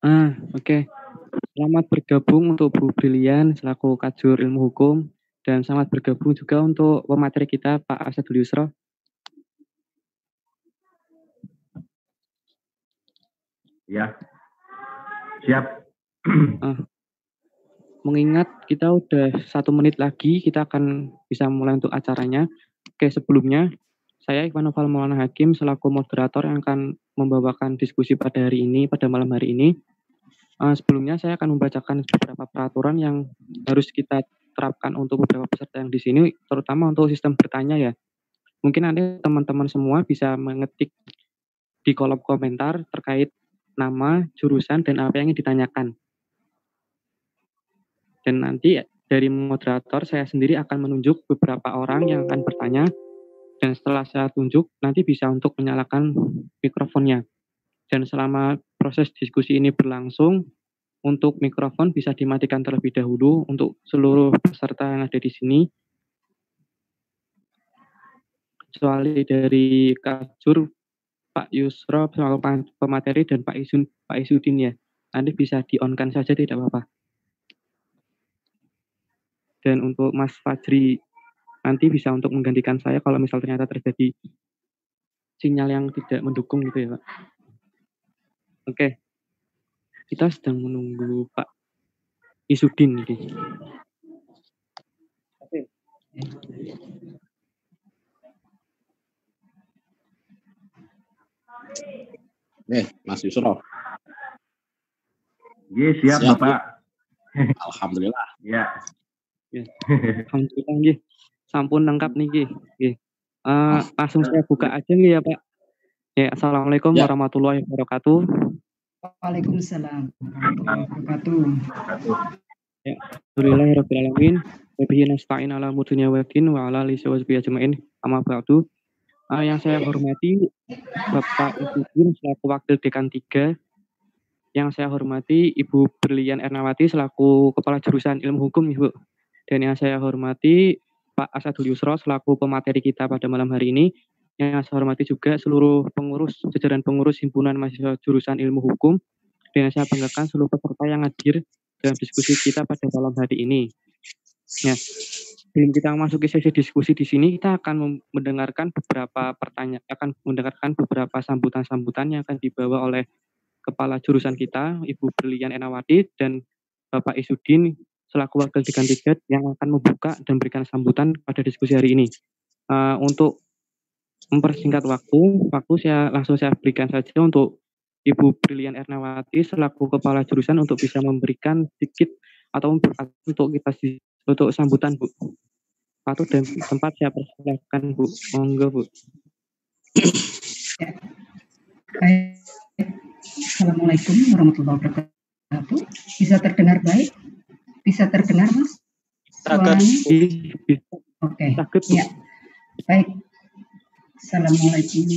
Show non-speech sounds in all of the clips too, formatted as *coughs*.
Ah, oke. Selamat bergabung untuk Bu Brilian selaku Kajur Ilmu Hukum dan selamat bergabung juga untuk pemateri kita Pak Asadul Yusro. Ya, siap. *clears throat* Ah, mengingat kita udah satu menit lagi, kita akan bisa mulai untuk acaranya. Oke, sebelumnya saya Iqbal Noval Maulana Hakim selaku moderator yang akan membawakan diskusi pada hari ini, pada malam hari ini. Uh, sebelumnya saya akan membacakan beberapa peraturan yang harus kita terapkan untuk beberapa peserta yang di sini, terutama untuk sistem bertanya ya. Mungkin nanti teman-teman semua bisa mengetik di kolom komentar terkait nama, jurusan, dan apa yang ditanyakan. Dan nanti dari moderator saya sendiri akan menunjuk beberapa orang yang akan bertanya dan setelah saya tunjuk nanti bisa untuk menyalakan mikrofonnya. Dan selama proses diskusi ini berlangsung, untuk mikrofon bisa dimatikan terlebih dahulu untuk seluruh peserta yang ada di sini. Kecuali dari Kajur, Pak Yusro, pemateri, dan Pak Isun, Pak Isudin ya. Nanti bisa di-on-kan saja, tidak apa-apa. Dan untuk Mas Fajri nanti bisa untuk menggantikan saya kalau misal ternyata terjadi sinyal yang tidak mendukung gitu ya Pak. Oke, kita sedang menunggu Pak Isudin ini. Oke. Nih, Mas Yusro. Iya, siap, siap Bapak. Alhamdulillah. Ya. ya. Alhamdulillah, sampun lengkap nih nggih. Uh, langsung saya buka aja nih ya Pak. Ya, Assalamualaikum ya. warahmatullahi wabarakatuh. Waalaikumsalam warahmatullahi wabarakatuh. Ya, Alhamdulillahirrahmanirrahim. Wabihi nasta'in ala mudunya wakin wa ala lisa wasbi ajma'in. Amma ba'du. Uh, yang saya hormati Bapak Ibu selaku Wakil Dekan 3 yang saya hormati Ibu Berlian Ernawati selaku Kepala Jurusan Ilmu Hukum Ibu. Dan yang saya hormati Pak Asadul Yusro selaku pemateri kita pada malam hari ini. Yang saya hormati juga seluruh pengurus, jajaran pengurus himpunan mahasiswa jurusan ilmu hukum. Dan saya banggakan seluruh peserta yang hadir dalam diskusi kita pada malam hari ini. Ya, sebelum kita masuk ke sesi diskusi di sini, kita akan mendengarkan beberapa pertanyaan, akan mendengarkan beberapa sambutan-sambutan yang akan dibawa oleh kepala jurusan kita, Ibu Berlian Enawati dan Bapak Isudin selaku wakil dekan tiga yang akan membuka dan berikan sambutan pada diskusi hari ini. Uh, untuk mempersingkat waktu, waktu saya langsung saya berikan saja untuk Ibu Brilian Ernawati selaku kepala jurusan untuk bisa memberikan sedikit atau untuk kita untuk sambutan Bu. Waktu dan tempat saya persilakan Bu. Monggo Bu. Assalamualaikum warahmatullahi wabarakatuh. Bisa terdengar baik? Bisa terdengar, Mas? Oke. Okay. Ya. Baik. Assalamualaikum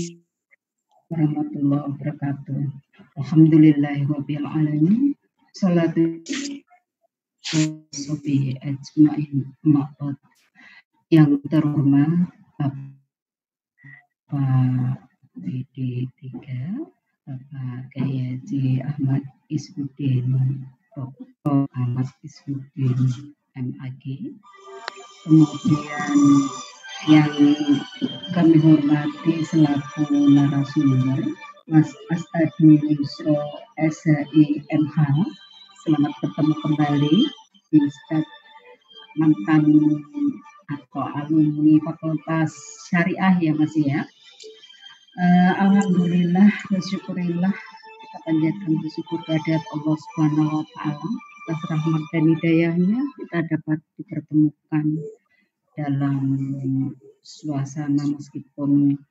warahmatullahi wabarakatuh. Alhamdulillahirabbil alamin. Salatu sobi ajmain ma'bad. Yang terhormat Bapak DD3 Bapak Gayaji Ahmad Isbuddin Dr. Ahmad Ismuddin MAG. Kemudian yang kami hormati selaku narasumber Mas Asadi Yusro SHI MH. Selamat bertemu kembali di Ustaz mantan atau alumni Fakultas Syariah ya Mas ya. Uh, Alhamdulillah, bersyukurillah kita panjatkan bersyukur kepada Allah Subhanahu wa taala atas rahmat dan hidayahnya kita dapat dipertemukan dalam suasana meskipun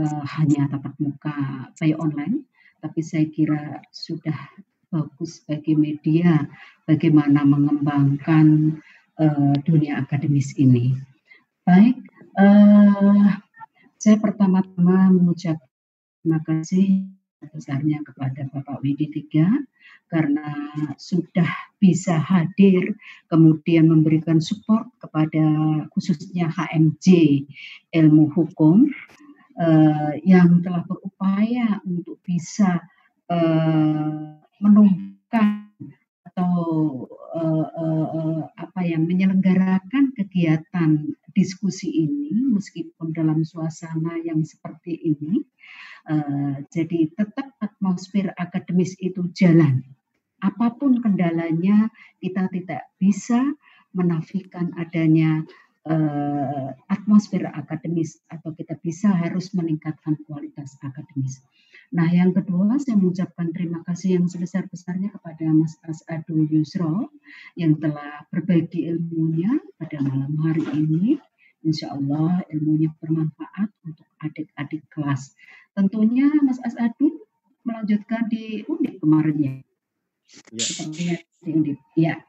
uh, hanya tatap muka kayak online tapi saya kira sudah bagus bagi media bagaimana mengembangkan uh, dunia akademis ini. Baik, uh, saya pertama-tama mengucap terima kasih besarnya kepada Bapak Widi Tiga karena sudah bisa hadir kemudian memberikan support kepada khususnya HMJ ilmu hukum uh, yang telah berupaya untuk bisa uh, menumbuhkan atau uh, uh, uh, apa yang menyelenggarakan kegiatan diskusi ini meskipun dalam suasana yang seperti ini uh, jadi tetap atmosfer akademis itu jalan apa pun kendalanya kita tidak bisa menafikan adanya uh, atmosfer akademis atau kita bisa harus meningkatkan kualitas akademis. Nah, yang kedua saya mengucapkan terima kasih yang sebesar-besarnya kepada Mas Asadu Yusro yang telah berbagi ilmunya pada malam hari ini. Insya Allah ilmunya bermanfaat untuk adik-adik kelas. Tentunya Mas Asadu melanjutkan di Undip kemarin ya. Ya. di Undip. Ya,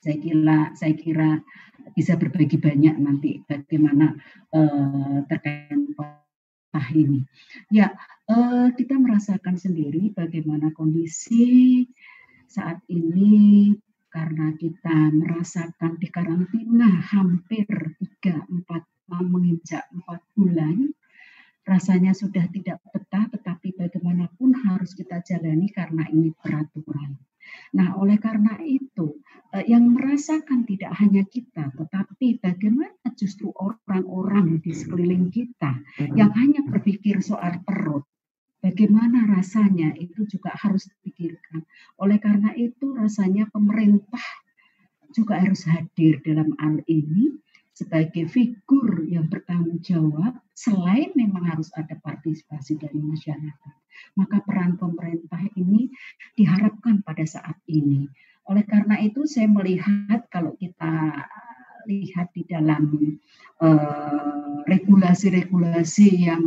saya kira saya kira bisa berbagi banyak nanti bagaimana uh, terkait ini. Ya, uh, kita merasakan sendiri bagaimana kondisi saat ini karena kita merasakan di karantina hampir 3 4 menginjak 4 bulan rasanya sudah tidak betah tetapi bagaimanapun harus kita jalani karena ini peraturan. Nah, oleh karena itu eh, yang merasakan tidak hanya kita tetapi bagaimana justru orang-orang di sekeliling kita yang hanya berpikir soal perut bagaimana rasanya itu juga harus dipikirkan. Oleh karena itu rasanya pemerintah juga harus hadir dalam hal ini sebagai figur yang bertanggung jawab selain memang harus ada partisipasi dari masyarakat. Maka peran pemerintah ini diharapkan pada saat ini. Oleh karena itu saya melihat kalau kita lihat di dalam eh, regulasi-regulasi uh, yang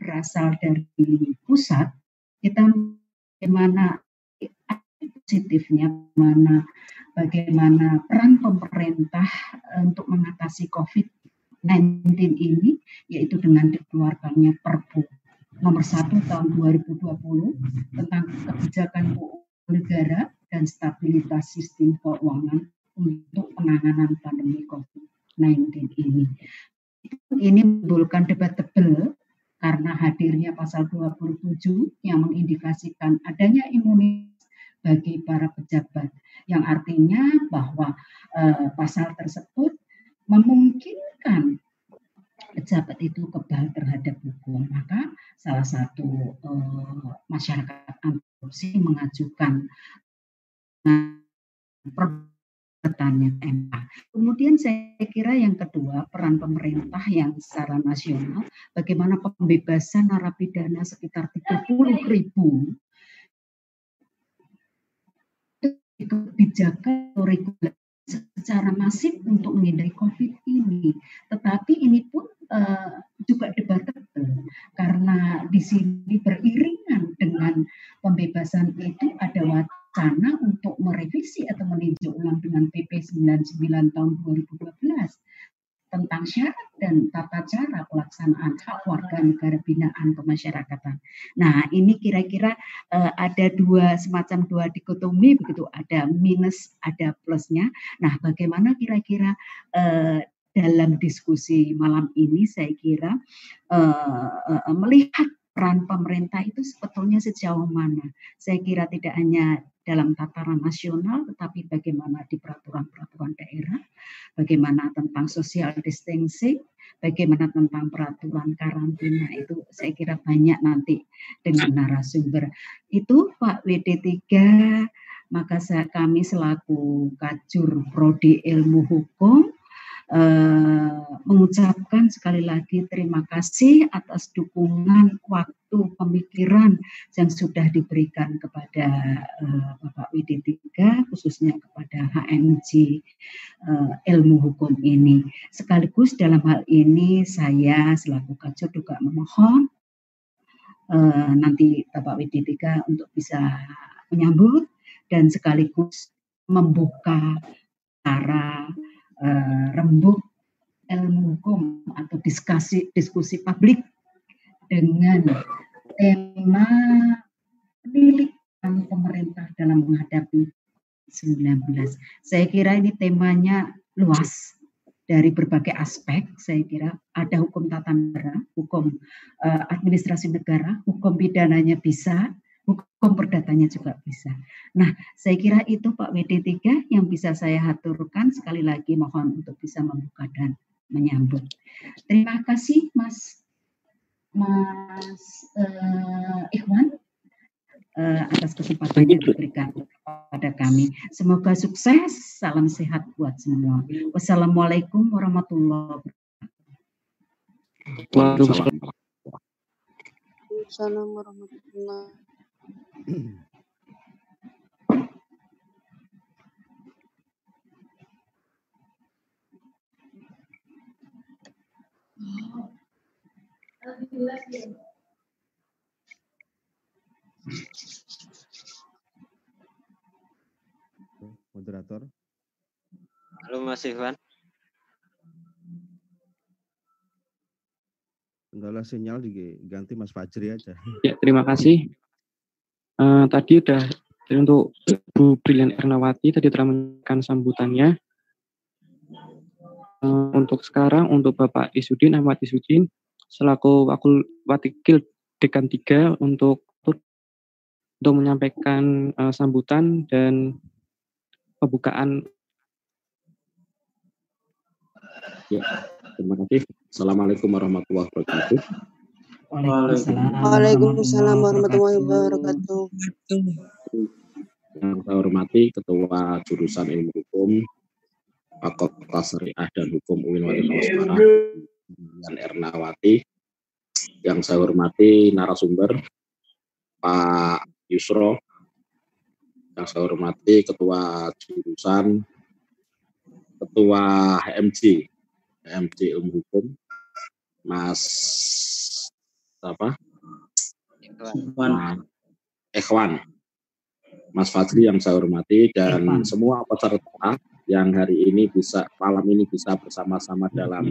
berasal dari pusat, kita bagaimana positifnya, mana bagaimana peran pemerintah untuk mengatasi COVID-19 ini, yaitu dengan dikeluarkannya Perpu nomor 1 tahun 2020 tentang kebijakan negara dan stabilitas sistem keuangan untuk penanganan pandemi COVID-19 ini. Ini menimbulkan debat tebal karena hadirnya pasal 27 yang mengindikasikan adanya imunitas bagi para pejabat yang artinya bahwa eh, pasal tersebut memungkinkan pejabat itu kebal terhadap hukum maka salah satu eh, masyarakat anti mengajukan bertanya MK. Kemudian saya kira yang kedua peran pemerintah yang secara nasional bagaimana pembebasan narapidana sekitar 30 ribu kebijakan regulasi secara masif untuk menghindari COVID ini. Tetapi ini pun uh, juga debatable karena di sini beriringan dengan pembebasan itu ada wacana untuk merevisi atau meninjau ulang dengan PP 99 tahun 2012 tentang syarat dan tata cara pelaksanaan hak warga negara binaan pemasyarakatan. Nah, ini kira-kira uh, ada dua semacam dua dikotomi begitu, ada minus, ada plusnya. Nah, bagaimana kira-kira uh, dalam diskusi malam ini saya kira uh, uh, melihat peran pemerintah itu sebetulnya sejauh mana. Saya kira tidak hanya dalam tataran nasional, tetapi bagaimana di peraturan-peraturan daerah, bagaimana tentang social distancing, bagaimana tentang peraturan karantina itu saya kira banyak nanti dengan narasumber. Itu Pak WD3 maka kami selaku kajur prodi ilmu hukum Eh, mengucapkan sekali lagi terima kasih atas dukungan waktu pemikiran yang sudah diberikan kepada uh, Bapak WD3 khususnya kepada HMG uh, eh, ilmu hukum ini. Sekaligus dalam hal ini saya selaku kacau juga memohon uh, nanti Bapak WD3 untuk bisa menyambut dan sekaligus membuka cara uh, rembuk ilmu hukum atau diskusi diskusi publik dengan tema pendidikan pemerintah dalam menghadapi 19. Saya kira ini temanya luas dari berbagai aspek. Saya kira ada hukum tata negara, hukum uh, administrasi negara, hukum pidananya bisa, hukum datanya juga bisa. Nah, saya kira itu Pak WD3 yang bisa saya haturkan. Sekali lagi mohon untuk bisa membuka dan menyambut. Terima kasih Mas Mas uh, Ikhwan uh, atas kesempatan yang diberikan kepada kami. Semoga sukses, salam sehat buat semua. Wassalamualaikum warahmatullahi wabarakatuh. Waalaikumsalam. Warahmatullahi Moderator. Halo Mas Ivan. Kendala sinyal diganti Mas Fajri aja. Ya, terima kasih. Uh, tadi udah jadi untuk Bu Brilian Ernawati tadi telah memberikan sambutannya. Uh, untuk sekarang untuk Bapak Isudin Ahmad Isudin selaku wakil wakil dekan 3 untuk untuk menyampaikan uh, sambutan dan pembukaan. Ya, terima kasih. Assalamualaikum warahmatullahi wabarakatuh. Waalaikumsalam warahmatullahi wabarakatuh. Yang saya hormati Ketua Jurusan Ilmu Hukum Fakultas Syariah dan Hukum UIN Wali Semarang, dan Ernawati. Yang saya hormati narasumber Pak Yusro. Yang saya hormati Ketua Jurusan Ketua HMJ, HMJ Ilmu Hukum, Mas apa? Ikhwan. Ikhwan. Mas Fadli yang saya hormati dan Ikhwan. semua peserta yang hari ini bisa malam ini bisa bersama-sama dalam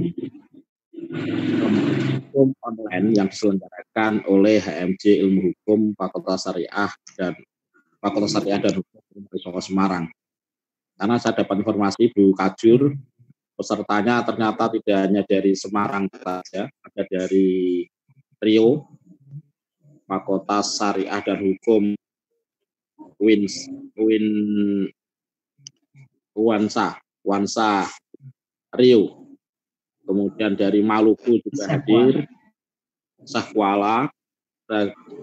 hukum online yang diselenggarakan oleh HMJ Ilmu Hukum Fakultas Syariah dan Fakultas Syariah dan Hukum Universitas Semarang. Karena saya dapat informasi Bu Kajur pesertanya ternyata tidak hanya dari Semarang saja, ada dari Rio, Fakultas Syariah dan Hukum Win Win Wansa Wansa Rio. Kemudian dari Maluku juga hadir, Sahwala,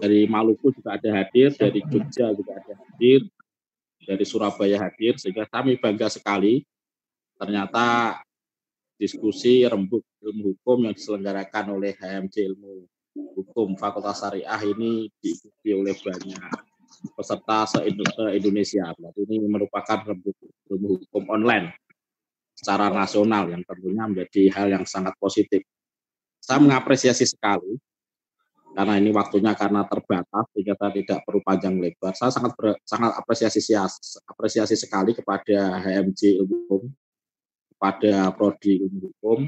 dari Maluku juga ada hadir, dari Jogja juga ada hadir, dari Surabaya hadir, sehingga kami bangga sekali. Ternyata diskusi rembuk ilmu hukum yang diselenggarakan oleh HMC Ilmu Hukum Fakultas Syariah ini diikuti oleh banyak peserta se-Indonesia. Ini merupakan ilmu hukum online secara nasional yang tentunya menjadi hal yang sangat positif. Saya mengapresiasi sekali karena ini waktunya karena terbatas sehingga tidak perlu panjang lebar. Saya sangat ber, sangat apresiasi apresiasi sekali kepada HMJ Ilmu Hukum, kepada Prodi Ilmu Hukum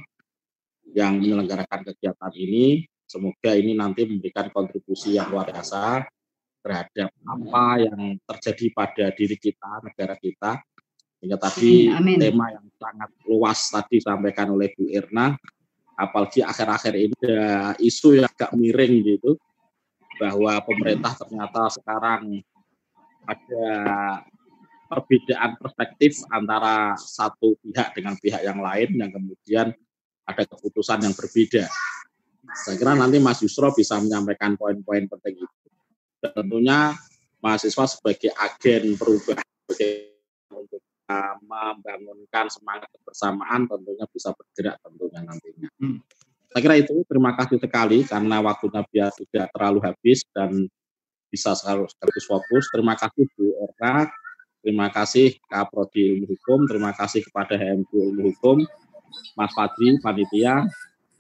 yang menyelenggarakan kegiatan ini Semoga ini nanti memberikan kontribusi yang luar biasa terhadap apa yang terjadi pada diri kita, negara kita. Hingga tadi Amin. tema yang sangat luas tadi disampaikan oleh Bu Irna, apalagi akhir-akhir ini ada isu yang agak miring gitu, bahwa pemerintah ternyata sekarang ada perbedaan perspektif antara satu pihak dengan pihak yang lain yang kemudian ada keputusan yang berbeda. Saya kira nanti Mas Yusro bisa menyampaikan poin-poin penting itu. Dan tentunya mahasiswa sebagai agen perubahan untuk uh, membangunkan semangat kebersamaan tentunya bisa bergerak tentunya nantinya. Hmm. Saya kira itu terima kasih sekali karena waktunya biar tidak terlalu habis dan bisa sekaligus fokus. Terima kasih Bu Erna, terima kasih Kak Prodi Ilmu Hukum, terima kasih kepada HMG Ilmu Hukum, Mas Fadri, Panitia,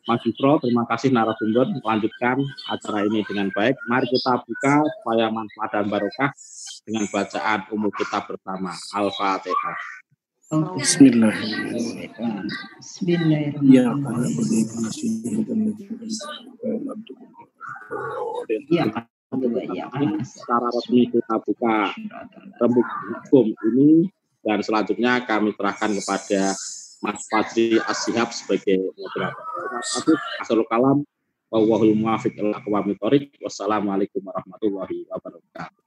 Mas Yusro, terima kasih narasumber. Lanjutkan acara ini dengan baik. Mari kita buka supaya manfaat dan barokah dengan bacaan umum kita bersama. Al-Fatihah. Bismillahirrahmanirrahim. Ya, secara resmi kita buka rembuk hukum ini dan selanjutnya kami serahkan kepada Mas Fadli Asihab sebagai moderator. Asal kalam. Wallahul muwafiq ila Wassalamualaikum warahmatullahi wabarakatuh.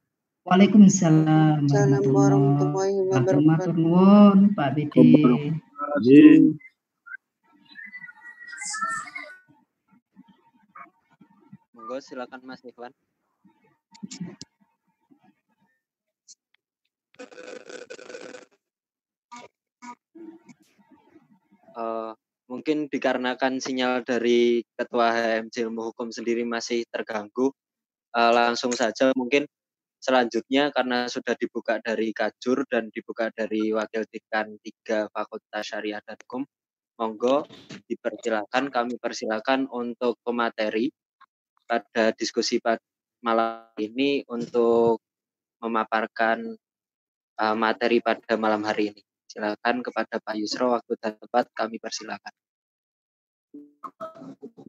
Waalaikumsalam Salam warahmatullahi wabarakatuh. Matur wabarakatuh. nuwun Pak Bede. Monggo silakan Mas Ikhwan. Eh, mungkin dikarenakan sinyal dari Ketua HMJ Ilmu Hukum sendiri masih terganggu, eh, langsung saja mungkin selanjutnya karena sudah dibuka dari Kajur dan dibuka dari Wakil Dekan 3 Fakultas Syariah dan Hukum, monggo dipersilakan, kami persilakan untuk pemateri pada diskusi pada malam ini untuk memaparkan uh, materi pada malam hari ini. Silakan kepada Pak Yusro, waktu dan tempat kami persilakan.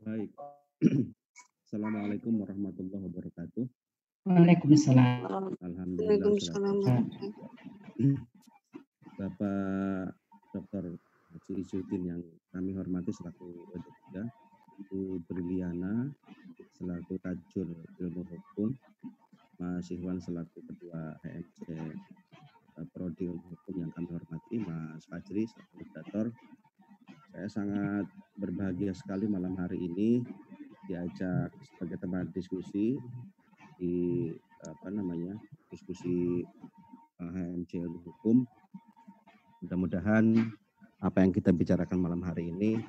Baik. *clears throat* Assalamualaikum warahmatullahi wabarakatuh. Waalaikumsalam. Alhamdulillah. Waalaikumsalam. *clears throat* Bapak Dr. Haji Izuddin yang kami hormati selaku WD3, Bu Briliana selaku Kajur Ilmu Hukum, Mas Ikhwan selaku Ketua HMC Prodi Ilmu Hukum yang kami hormati, Mas Fajri selaku moderator. Saya sangat berbahagia sekali malam hari ini diajak sebagai teman diskusi di apa namanya diskusi eh, HMC Ilmu Hukum. Mudah-mudahan apa yang kita bicarakan malam hari ini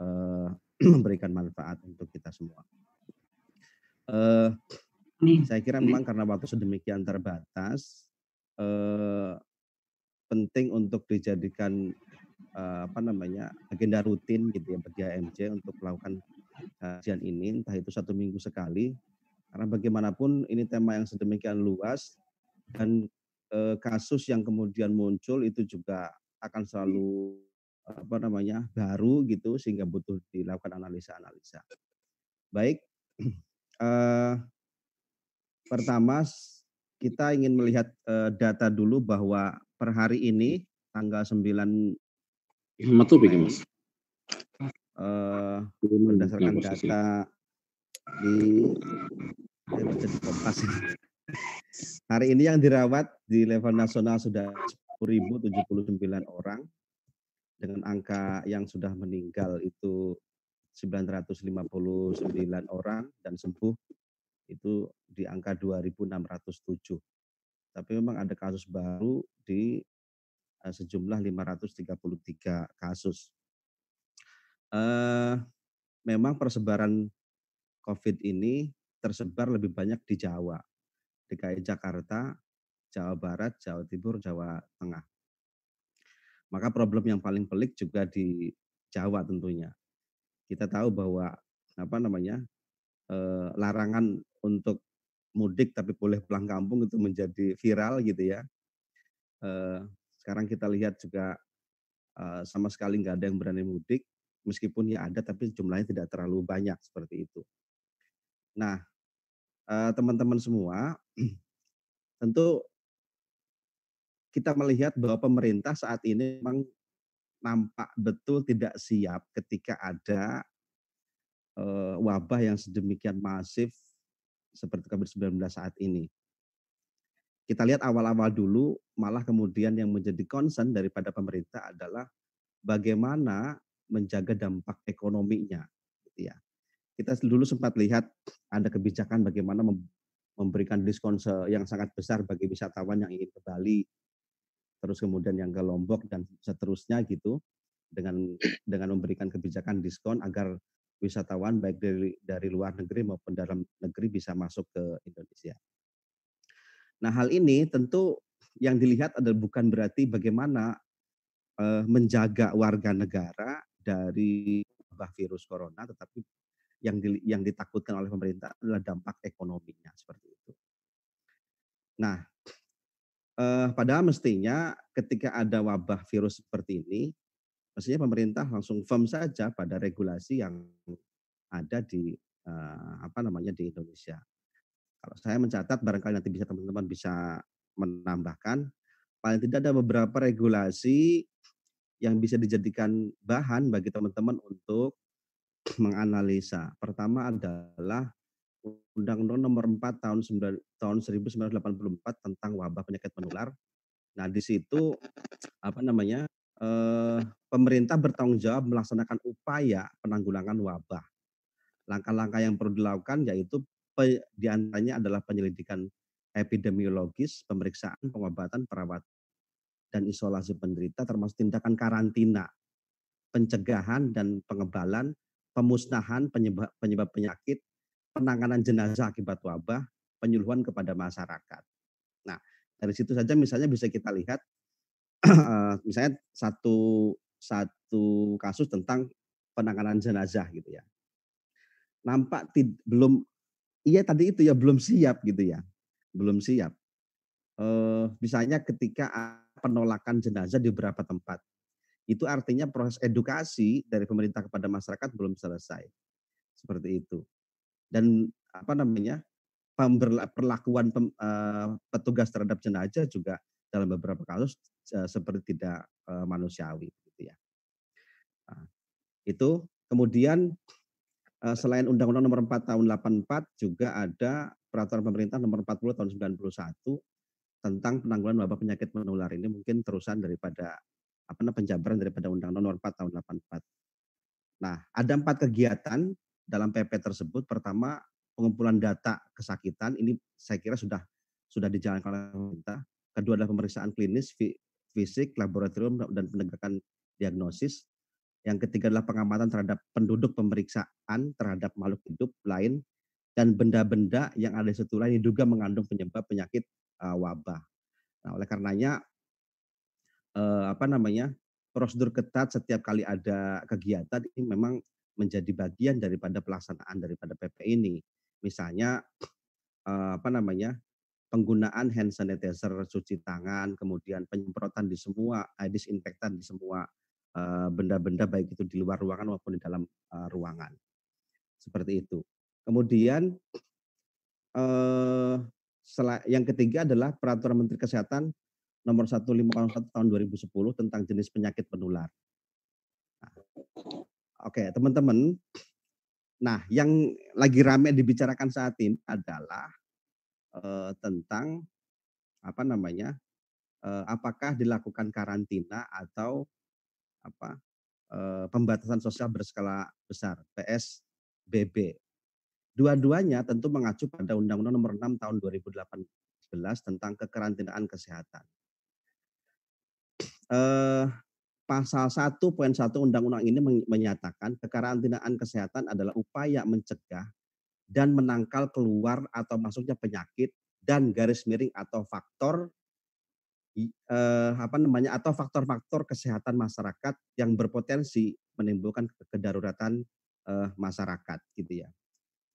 eh, *clears throat* memberikan manfaat untuk kita semua. Eh, saya kira memang karena waktu sedemikian terbatas, eh, penting untuk dijadikan eh, apa namanya agenda rutin gitu ya bagi AMJ untuk melakukan kajian ini, entah itu satu minggu sekali, karena bagaimanapun ini tema yang sedemikian luas dan eh, kasus yang kemudian muncul itu juga akan selalu apa namanya baru gitu sehingga butuh dilakukan analisa-analisa. Baik, *clears throat* eh, pertama kita ingin melihat eh, data dulu bahwa per hari ini tanggal 9 Metu begini, Mas. Nah, berdasarkan data di. *laughs* Hari ini yang dirawat di level nasional sudah 10.079 orang dengan angka yang sudah meninggal itu 959 orang dan sembuh itu di angka 2.607. Tapi memang ada kasus baru di eh, sejumlah 533 kasus. Eh, memang persebaran COVID ini tersebar lebih banyak di Jawa, DKI Jakarta, Jawa Barat, Jawa Timur, Jawa Tengah. Maka problem yang paling pelik juga di Jawa tentunya. Kita tahu bahwa apa namanya eh, larangan untuk mudik tapi boleh pulang kampung itu menjadi viral gitu ya. Eh, sekarang kita lihat juga eh, sama sekali nggak ada yang berani mudik, meskipun ya ada tapi jumlahnya tidak terlalu banyak seperti itu. Nah, eh, teman-teman semua, *clears throat* tentu kita melihat bahwa pemerintah saat ini memang nampak betul tidak siap ketika ada wabah yang sedemikian masif seperti COVID-19 saat ini. Kita lihat awal-awal dulu, malah kemudian yang menjadi concern daripada pemerintah adalah bagaimana menjaga dampak ekonominya. Gitu ya. Kita dulu sempat lihat ada kebijakan bagaimana mem- memberikan diskon se- yang sangat besar bagi wisatawan yang ingin ke Bali, terus kemudian yang ke Lombok dan seterusnya gitu, dengan dengan memberikan kebijakan diskon agar wisatawan baik dari dari luar negeri maupun dalam negeri bisa masuk ke Indonesia. Nah, hal ini tentu yang dilihat adalah bukan berarti bagaimana eh, menjaga warga negara dari wabah virus corona, tetapi yang di- yang ditakutkan oleh pemerintah adalah dampak ekonominya seperti itu. Nah, eh, padahal mestinya ketika ada wabah virus seperti ini, mestinya pemerintah langsung firm saja pada regulasi yang ada di eh, apa namanya di Indonesia. Kalau saya mencatat, barangkali nanti bisa teman-teman bisa menambahkan, paling tidak ada beberapa regulasi yang bisa dijadikan bahan bagi teman-teman untuk menganalisa. Pertama adalah Undang-Undang Nomor 4 tahun 9, tahun 1984 tentang wabah penyakit menular. Nah, di situ apa namanya? Eh, pemerintah bertanggung jawab melaksanakan upaya penanggulangan wabah. Langkah-langkah yang perlu dilakukan yaitu pe, di antaranya adalah penyelidikan epidemiologis, pemeriksaan, pengobatan, perawatan, dan isolasi penderita termasuk tindakan karantina, pencegahan dan pengebalan, pemusnahan penyebab, penyebab penyakit, penanganan jenazah akibat wabah, penyuluhan kepada masyarakat. Nah, dari situ saja misalnya bisa kita lihat misalnya satu satu kasus tentang penanganan jenazah gitu ya. Nampak tid, belum iya tadi itu ya belum siap gitu ya. Belum siap. Eh, misalnya ketika penolakan jenazah di beberapa tempat. Itu artinya proses edukasi dari pemerintah kepada masyarakat belum selesai. Seperti itu. Dan apa namanya? perlakuan eh, petugas terhadap jenazah juga dalam beberapa kasus seperti tidak manusiawi gitu ya. Nah, itu kemudian selain Undang-Undang Nomor 4 Tahun 84 juga ada Peraturan Pemerintah Nomor 40 Tahun 91 tentang penanggulangan wabah penyakit menular ini mungkin terusan daripada apa namanya penjabaran daripada Undang-Undang Nomor 4 tahun 84. Nah, ada empat kegiatan dalam PP tersebut. Pertama, pengumpulan data kesakitan ini saya kira sudah sudah dijalankan oleh pemerintah. Kedua adalah pemeriksaan klinis, fisik, laboratorium dan penegakan diagnosis. Yang ketiga adalah pengamatan terhadap penduduk pemeriksaan terhadap makhluk hidup lain dan benda-benda yang ada di situ lain diduga mengandung penyebab penyakit uh, wabah. Nah, oleh karenanya uh, apa namanya prosedur ketat setiap kali ada kegiatan ini memang menjadi bagian daripada pelaksanaan daripada PP ini. Misalnya uh, apa namanya penggunaan hand sanitizer, cuci tangan, kemudian penyemprotan di semua, uh, disinfektan di semua benda-benda uh, baik itu di luar ruangan maupun di dalam uh, ruangan. Seperti itu. Kemudian uh, yang ketiga adalah Peraturan Menteri Kesehatan nomor 1501 tahun 2010 tentang jenis penyakit penular. Nah, Oke, teman-teman. Nah, yang lagi ramai dibicarakan saat ini adalah uh, tentang apa namanya? Uh, apakah dilakukan karantina atau apa? Uh, pembatasan sosial berskala besar, PSBB. Dua-duanya tentu mengacu pada Undang-Undang Nomor 6 Tahun 2018 tentang kekarantinaan kesehatan. Eh, pasal 1 poin 1 Undang-Undang ini menyatakan kekarantinaan kesehatan adalah upaya mencegah dan menangkal keluar atau masuknya penyakit dan garis miring atau faktor eh, apa namanya atau faktor-faktor kesehatan masyarakat yang berpotensi menimbulkan kedaruratan eh, masyarakat gitu ya.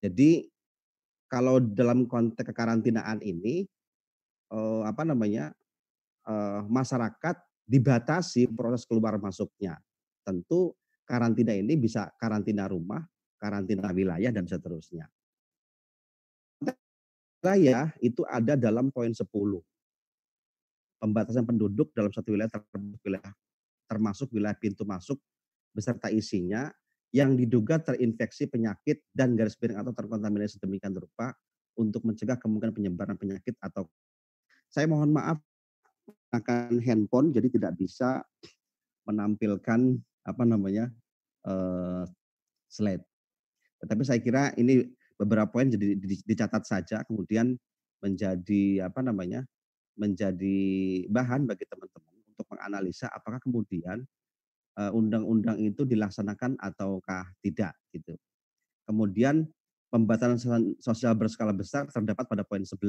Jadi kalau dalam konteks kekarantinaan ini eh, apa namanya masyarakat dibatasi proses keluar masuknya. Tentu karantina ini bisa karantina rumah, karantina wilayah dan seterusnya. Wilayah itu ada dalam poin 10. Pembatasan penduduk dalam satu wilayah termasuk wilayah pintu masuk beserta isinya yang diduga terinfeksi penyakit dan garis miring atau terkontaminasi sedemikian rupa untuk mencegah kemungkinan penyebaran penyakit atau saya mohon maaf akan handphone jadi tidak bisa menampilkan apa namanya uh, slide. Tetapi saya kira ini beberapa poin jadi dicatat saja kemudian menjadi apa namanya menjadi bahan bagi teman-teman untuk menganalisa apakah kemudian Eh, undang-undang itu dilaksanakan ataukah tidak gitu. Kemudian pembatasan sosial berskala besar terdapat pada poin 11.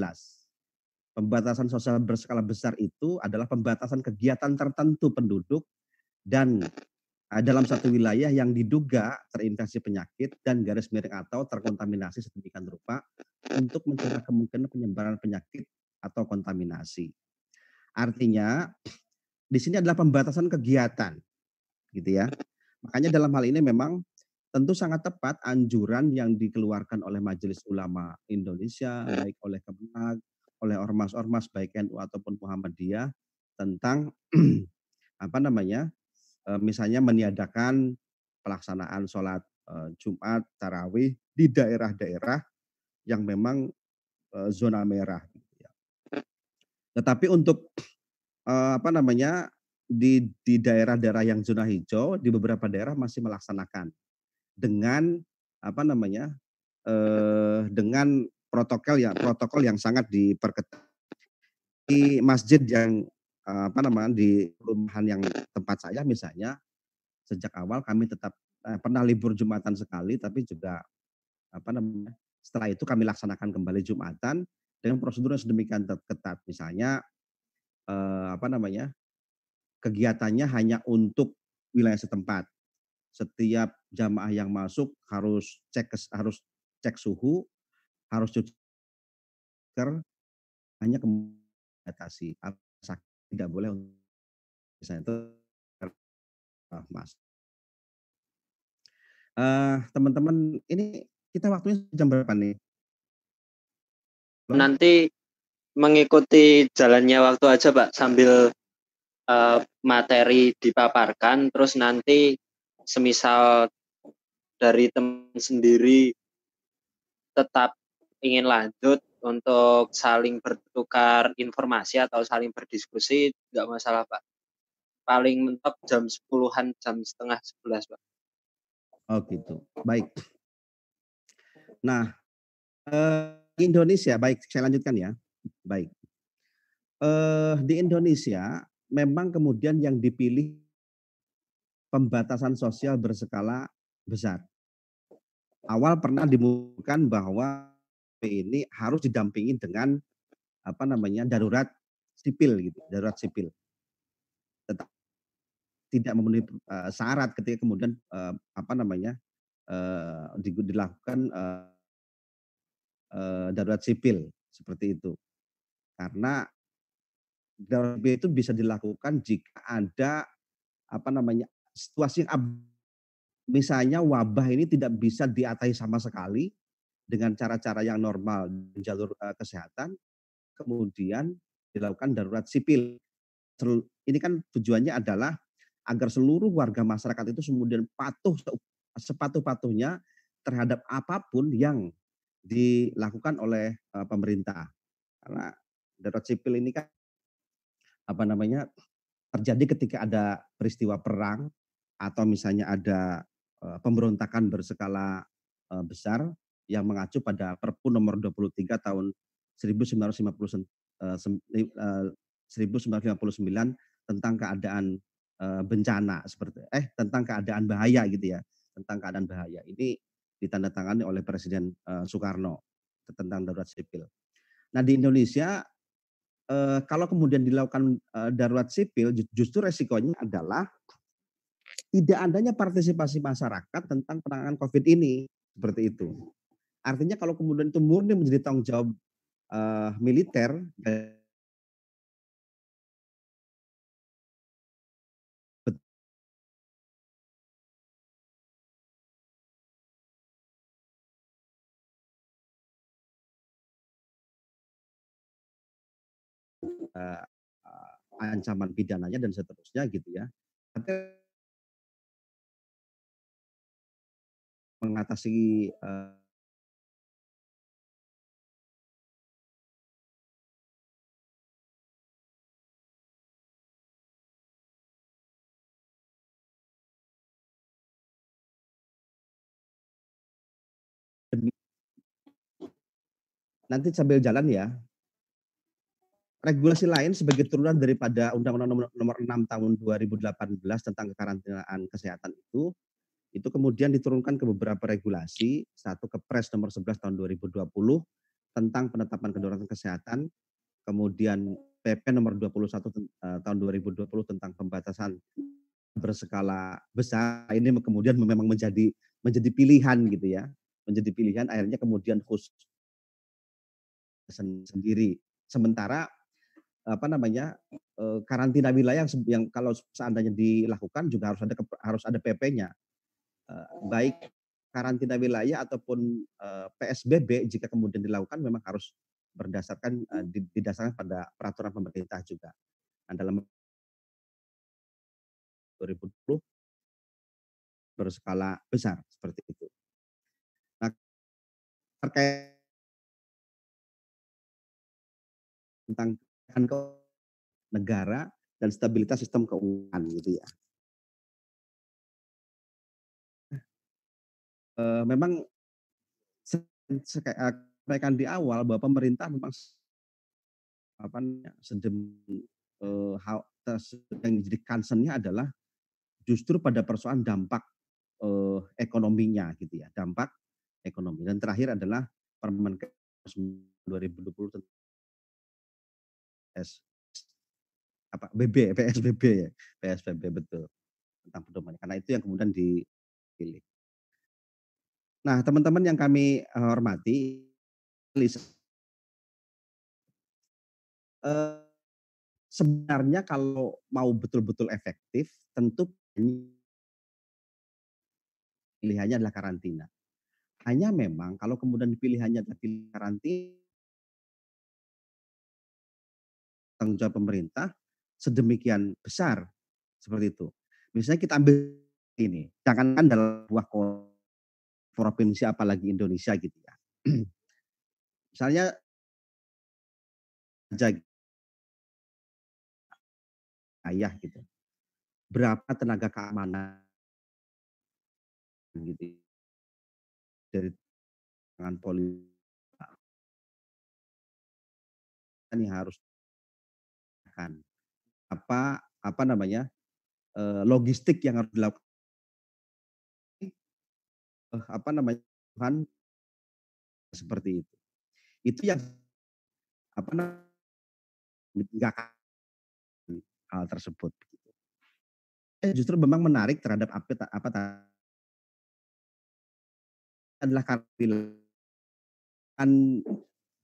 Pembatasan sosial berskala besar itu adalah pembatasan kegiatan tertentu penduduk dan dalam satu wilayah yang diduga terinfeksi penyakit dan garis miring atau terkontaminasi sedemikian rupa untuk mencegah kemungkinan penyebaran penyakit atau kontaminasi. Artinya di sini adalah pembatasan kegiatan gitu ya. Makanya dalam hal ini memang tentu sangat tepat anjuran yang dikeluarkan oleh Majelis Ulama Indonesia, baik oleh Kemenag, oleh ormas-ormas baik NU ataupun Muhammadiyah tentang *clears throat* apa namanya, misalnya meniadakan pelaksanaan sholat e, Jumat, tarawih di daerah-daerah yang memang uh, zona merah. Gitu ya. Tetapi untuk apa namanya di di daerah-daerah yang zona hijau di beberapa daerah masih melaksanakan dengan apa namanya dengan protokol ya protokol yang sangat diperketat di masjid yang apa namanya di rumahan yang tempat saya misalnya sejak awal kami tetap eh, pernah libur jumatan sekali tapi juga apa namanya setelah itu kami laksanakan kembali jumatan dengan prosedur yang sedemikian ketat. Misalnya eh, apa namanya kegiatannya hanya untuk wilayah setempat. Setiap jamaah yang masuk harus cek harus cek suhu harus cuci hanya batasi tidak boleh misalnya itu mas uh, teman-teman ini kita waktunya jam berapa nih? Nanti mengikuti jalannya waktu aja pak sambil uh, materi dipaparkan. Terus nanti semisal dari teman sendiri tetap ingin lanjut untuk saling bertukar informasi atau saling berdiskusi nggak masalah Pak. Paling mentok jam sepuluhan jam setengah sebelas Pak. Oh gitu. Baik. Nah, eh, Indonesia, baik saya lanjutkan ya. Baik. Eh, di Indonesia memang kemudian yang dipilih pembatasan sosial berskala besar. Awal pernah dimulakan bahwa ini harus didampingi dengan apa namanya darurat sipil gitu, darurat sipil. Tetap tidak memenuhi uh, syarat ketika kemudian uh, apa namanya uh, dilakukan uh, uh, darurat sipil seperti itu. Karena darurat sipil itu bisa dilakukan jika ada apa namanya situasi yang misalnya wabah ini tidak bisa diatasi sama sekali dengan cara-cara yang normal di jalur uh, kesehatan, kemudian dilakukan darurat sipil. Ini kan tujuannya adalah agar seluruh warga masyarakat itu kemudian patuh sepatuh-patuhnya terhadap apa pun yang dilakukan oleh uh, pemerintah. Karena darurat sipil ini kan apa namanya terjadi ketika ada peristiwa perang atau misalnya ada uh, pemberontakan berskala uh, besar yang mengacu pada Perpu nomor 23 tahun 1959 eh, tentang keadaan eh, bencana seperti eh tentang keadaan bahaya gitu ya tentang keadaan bahaya ini ditandatangani oleh Presiden eh, Soekarno tentang darurat sipil. Nah di Indonesia kalau kemudian dilakukan darurat sipil justru resikonya adalah tidak adanya partisipasi masyarakat tentang penanganan COVID ini seperti itu. Artinya kalau kemudian itu murni menjadi tanggung jawab uh, militer uh, ancaman pidananya dan seterusnya gitu ya. mengatasi uh, nanti sambil jalan ya. Regulasi lain sebagai turunan daripada Undang-Undang nomor, nomor 6 tahun 2018 tentang kekarantinaan kesehatan itu, itu kemudian diturunkan ke beberapa regulasi, satu Kepres nomor 11 tahun 2020 tentang penetapan kedaruratan kesehatan, kemudian PP nomor 21 eh, tahun 2020 tentang pembatasan berskala besar. Ini kemudian memang menjadi menjadi pilihan gitu ya. Menjadi pilihan akhirnya kemudian khusus sendiri. Sementara apa namanya karantina wilayah yang, yang kalau seandainya dilakukan juga harus ada harus ada PP-nya. Baik karantina wilayah ataupun PSBB jika kemudian dilakukan memang harus berdasarkan didasarkan pada peraturan pemerintah juga. Nah, dalam 2020 berskala besar seperti itu. Nah, terkait tentang negara dan stabilitas sistem keuangan gitu ya. Uh, memang sampaikan di awal bahwa pemerintah memang apa sedem hal yang jadi concernnya adalah justru pada persoalan dampak uh, ekonominya gitu ya dampak ekonomi dan terakhir adalah Permenkes 2020 S apa BB PSBB ya PSBB betul tentang pedoman karena itu yang kemudian dipilih. Nah teman-teman yang kami eh, hormati, eh, sebenarnya kalau mau betul-betul efektif tentu pilihannya adalah karantina. Hanya memang kalau kemudian pilihannya adalah karantina tanggung jawab pemerintah sedemikian besar seperti itu. Misalnya kita ambil ini, jangankan dalam sebuah provinsi apalagi Indonesia gitu ya. *clears throat* Misalnya ayah gitu. Berapa tenaga keamanan gitu dari tangan polisi ini harus dilakukan? Apa apa namanya logistik yang harus dilakukan? Eh, apa namanya Tuhan seperti itu. Itu yang apa namanya hal tersebut. Eh, justru memang menarik terhadap apa apa adalah karena kan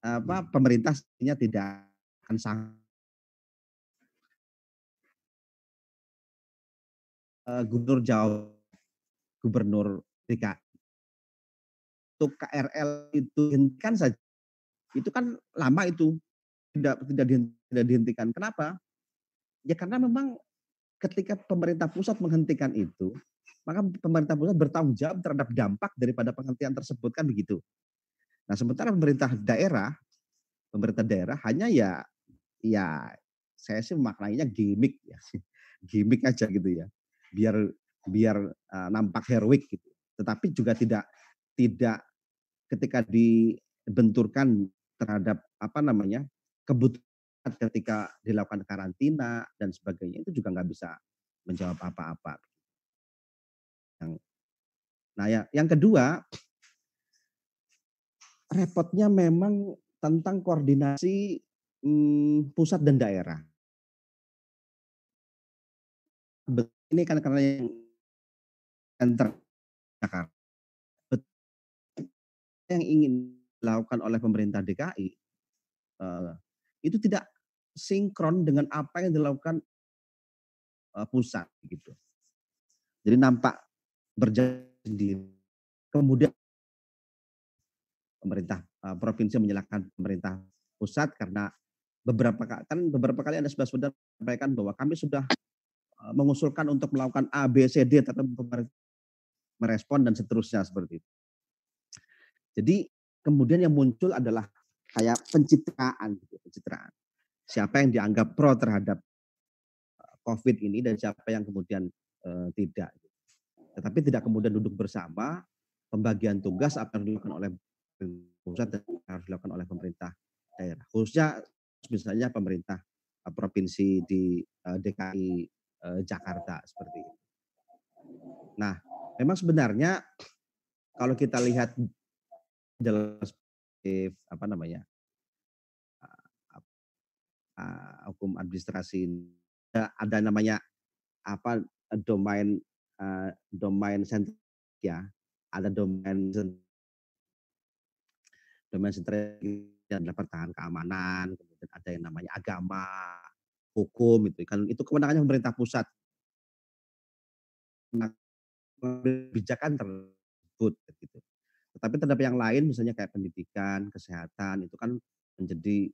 apa pemerintah tidak akan sangat uh, Gubernur Jawa, Gubernur DKI. Untuk KRL itu hentikan saja. Itu kan lama itu tidak tidak tidak dihentikan. Kenapa? Ya karena memang ketika pemerintah pusat menghentikan itu, maka pemerintah pusat bertanggung jawab terhadap dampak daripada penghentian tersebut kan begitu. Nah, sementara pemerintah daerah, pemerintah daerah hanya ya ya saya sih maknanya gimmick ya. *laughs* gimmick aja gitu ya biar biar uh, nampak heroik gitu. Tetapi juga tidak tidak ketika dibenturkan terhadap apa namanya kebutuhan ketika dilakukan karantina dan sebagainya itu juga nggak bisa menjawab apa-apa. Nah ya, yang kedua repotnya memang tentang koordinasi hmm, pusat dan daerah ini kan karena yang yang ingin dilakukan oleh pemerintah DKI uh, itu tidak sinkron dengan apa yang dilakukan uh, pusat gitu. Jadi nampak berjalan sendiri. Kemudian pemerintah uh, provinsi menyalahkan pemerintah pusat karena beberapa kan beberapa kali Anda sudah sampaikan bahwa kami sudah Eh, mengusulkan untuk melakukan A, B, C, D, tapi merespon dan seterusnya seperti itu. Jadi kemudian yang muncul adalah kayak pencitraan, gitu, pencitraan. Siapa yang dianggap pro terhadap eh, COVID ini dan siapa yang kemudian uh, tidak. Gitu. Tetapi tidak kemudian duduk bersama, pembagian tugas apa yang dilakukan oleh pusat dan harus dilakukan oleh pemerintah daerah. Khususnya misalnya pemerintah provinsi di DKI Eh, Jakarta seperti itu. Nah, memang sebenarnya kalau kita lihat jelas apa namanya uh, hukum administrasi ada namanya apa domain domain sentral ya ada domain domain sentral adalah pertahanan keamanan kemudian ada yang namanya agama hukum itu kan itu kewenangannya pemerintah pusat kebijakan tersebut gitu. Tetapi terhadap yang lain misalnya kayak pendidikan, kesehatan itu kan menjadi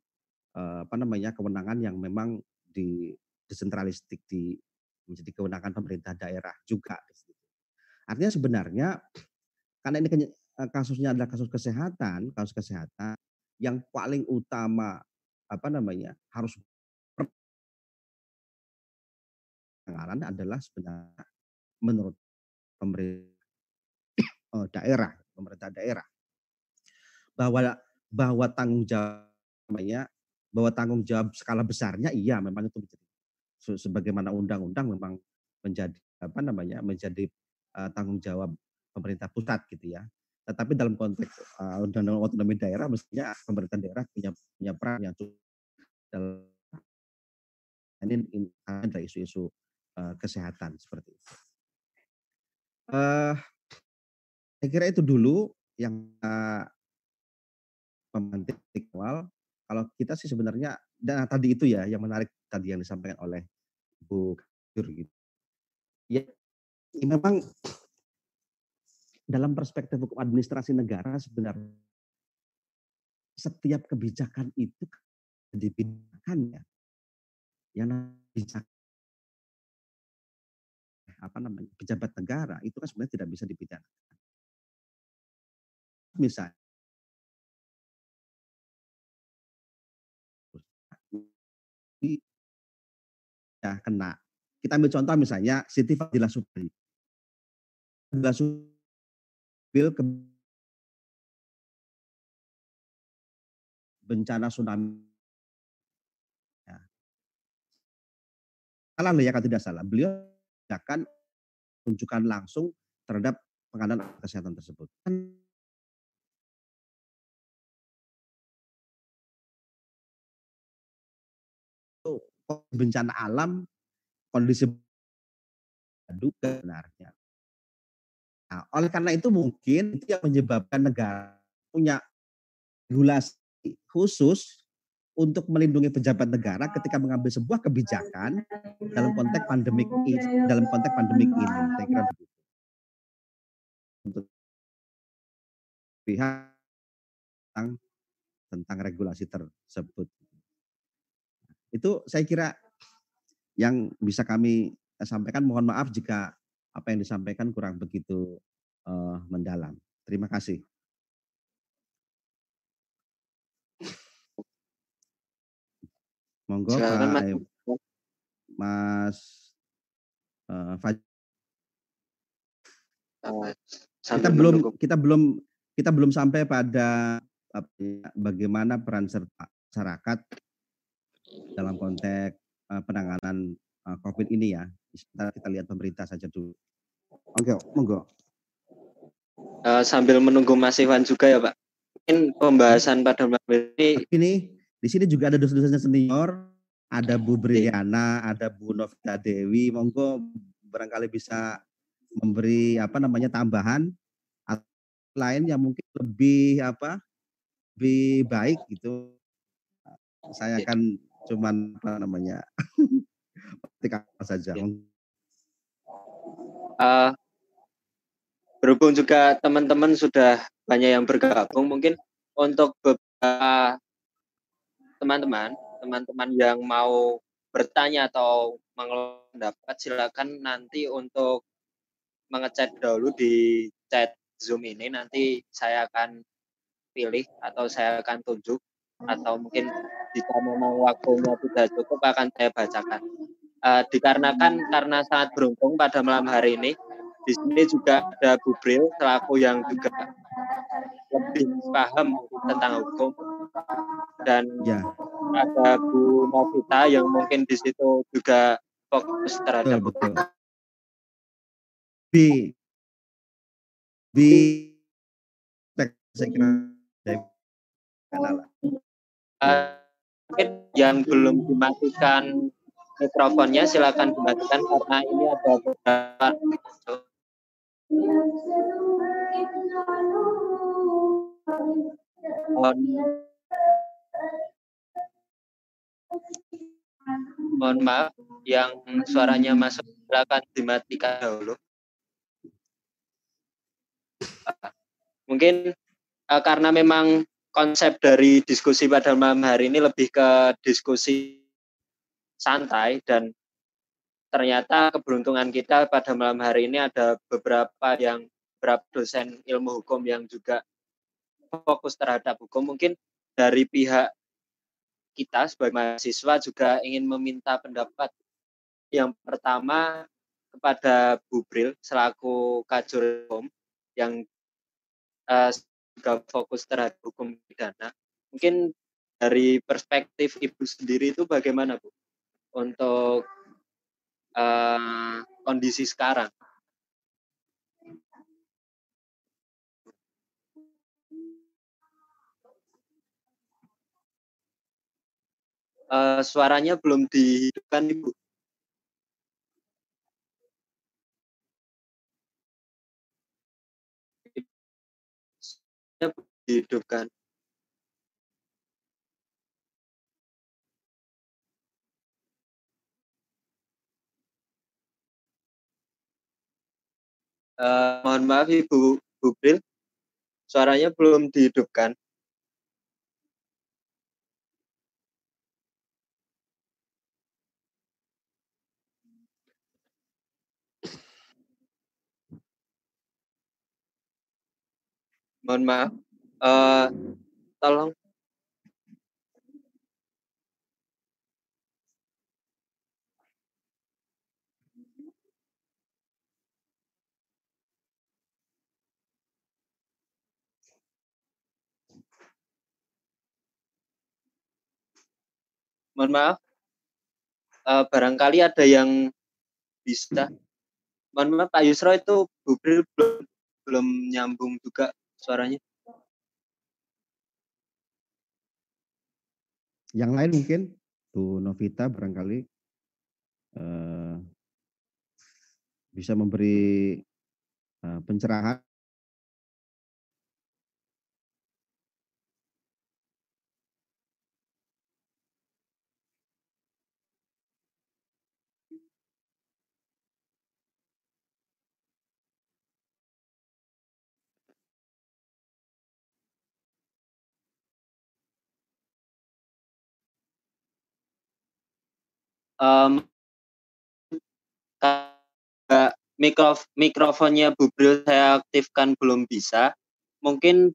eh, apa namanya kewenangan yang memang di desentralistik di menjadi kewenangan pemerintah daerah juga. Artinya sebenarnya karena ini eh, kasusnya adalah kasus kesehatan, kasus kesehatan yang paling utama apa namanya harus penanganan adalah sebenarnya menurut pemerintah eh, daerah, pemerintah daerah bahwa bahwa tanggung jawab namanya bahwa tanggung jawab skala besarnya iya memang itu menjadi sebagaimana undang-undang memang menjadi apa namanya menjadi uh, tanggung jawab pemerintah pusat gitu ya. Tetapi dalam konteks uh, undang-undang otonomi daerah mestinya pemerintah daerah punya punya peran yang cukup dalam ini, ini ada isu-isu uh, kesehatan seperti itu. Uh, saya kira itu dulu yang uh, pemantik awal. Kalau kita sih sebenarnya dan tadi itu ya yang menarik tadi yang disampaikan oleh Bu Kafir gitu. Ya, ya memang dalam perspektif hukum administrasi negara sebenarnya setiap kebijakan itu dipindahkan ya. Yang bisa apa namanya pejabat negara itu kan sebenarnya tidak bisa dipidanakan. Misalnya ya kena. Kita ambil contoh misalnya Siti Fadila Supri. Fadila Supri ke bencana tsunami. Ya. Salah ya kan tidak salah. Beliau akan tunjukkan langsung terhadap pengadaan kesehatan tersebut. Kan bencana alam, kondisi duga benarnya. Nah, oleh karena itu mungkin itu yang menyebabkan negara punya regulasi khusus untuk melindungi pejabat negara ketika mengambil sebuah kebijakan dalam konteks pandemik ini, dalam konteks pandemik ini. Saya kira begitu. Untuk pihak tentang, regulasi tersebut. Itu saya kira yang bisa kami sampaikan. Mohon maaf jika apa yang disampaikan kurang begitu uh, mendalam. Terima kasih. Monggo Silakan, Pak Mas, Mas uh, Faj uh, kita belum kita belum kita belum sampai pada ya, bagaimana peran serta masyarakat dalam konteks uh, penanganan uh, COVID ini ya. Sebentar kita lihat pemerintah saja dulu. Oke, monggo. Uh, sambil menunggu Mas Iwan juga ya Pak. Mungkin pembahasan pada malam ini. Ini di sini juga ada dosen-dosen senior, ada Bu Briana, ada Bu Novita Dewi. Monggo barangkali bisa memberi apa namanya tambahan atau lain yang mungkin lebih apa lebih baik gitu. Saya akan cuman apa namanya *laughs* ketika saja. Uh, berhubung juga teman-teman sudah banyak yang bergabung, mungkin untuk beberapa teman-teman, teman-teman yang mau bertanya atau mendapat silakan nanti untuk mengechat dahulu di chat Zoom ini nanti saya akan pilih atau saya akan tunjuk atau mungkin jika memang waktunya tidak cukup akan saya bacakan. Uh, dikarenakan karena sangat beruntung pada malam hari ini di sini juga ada Bu Bril selaku yang juga lebih paham tentang hukum dan ya. ada Bu Novita yang mungkin di situ juga fokus terhadap betul, betul. Di di saya kira uh, yang belum dimatikan mikrofonnya silakan dimatikan karena ini ada beberapa mohon maaf yang suaranya masuk silakan dimatikan dahulu. Mungkin uh, karena memang konsep dari diskusi pada malam hari ini lebih ke diskusi santai dan ternyata keberuntungan kita pada malam hari ini ada beberapa yang beberapa dosen ilmu hukum yang juga fokus terhadap hukum mungkin dari pihak kita sebagai mahasiswa juga ingin meminta pendapat. Yang pertama kepada Bu Bril selaku kajur hukum yang uh, juga fokus terhadap hukum pidana. Mungkin dari perspektif Ibu sendiri itu bagaimana Bu untuk uh, kondisi sekarang? Uh, suaranya belum dihidupkan Ibu. dihidupkan. Uh, mohon maaf Ibu Bubril, suaranya belum dihidupkan. Mohon maaf, uh, tolong mohon maaf, uh, barangkali ada yang bisa. Mohon maaf Pak Yusro itu Bubril belum belum nyambung juga suaranya. Yang lain mungkin Bu Novita barangkali uh, bisa memberi uh, pencerahan um, mikrof mikrofonnya Bubril saya aktifkan belum bisa, mungkin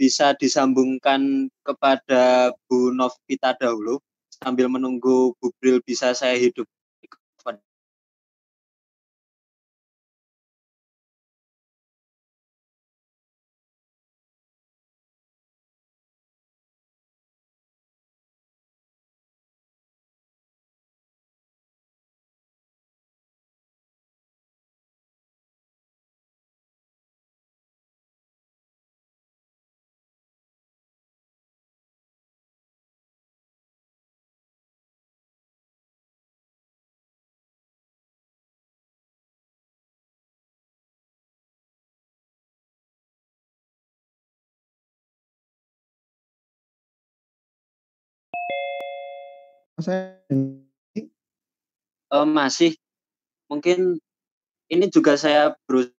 bisa disambungkan kepada Bu Novita dahulu sambil menunggu Bubril bisa saya hidup saya uh, masih mungkin ini juga saya berusaha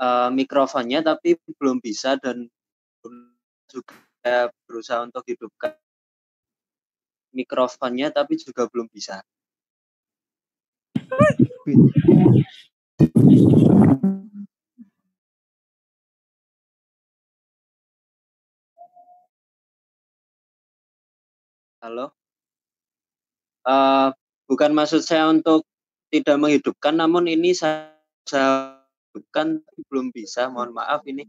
uh, mikrofonnya tapi belum bisa dan juga berusaha untuk hidupkan mikrofonnya tapi juga belum bisa. Halo? Uh, bukan maksud saya untuk tidak menghidupkan, namun ini saya, saya hidupkan belum bisa. Mohon maaf ini.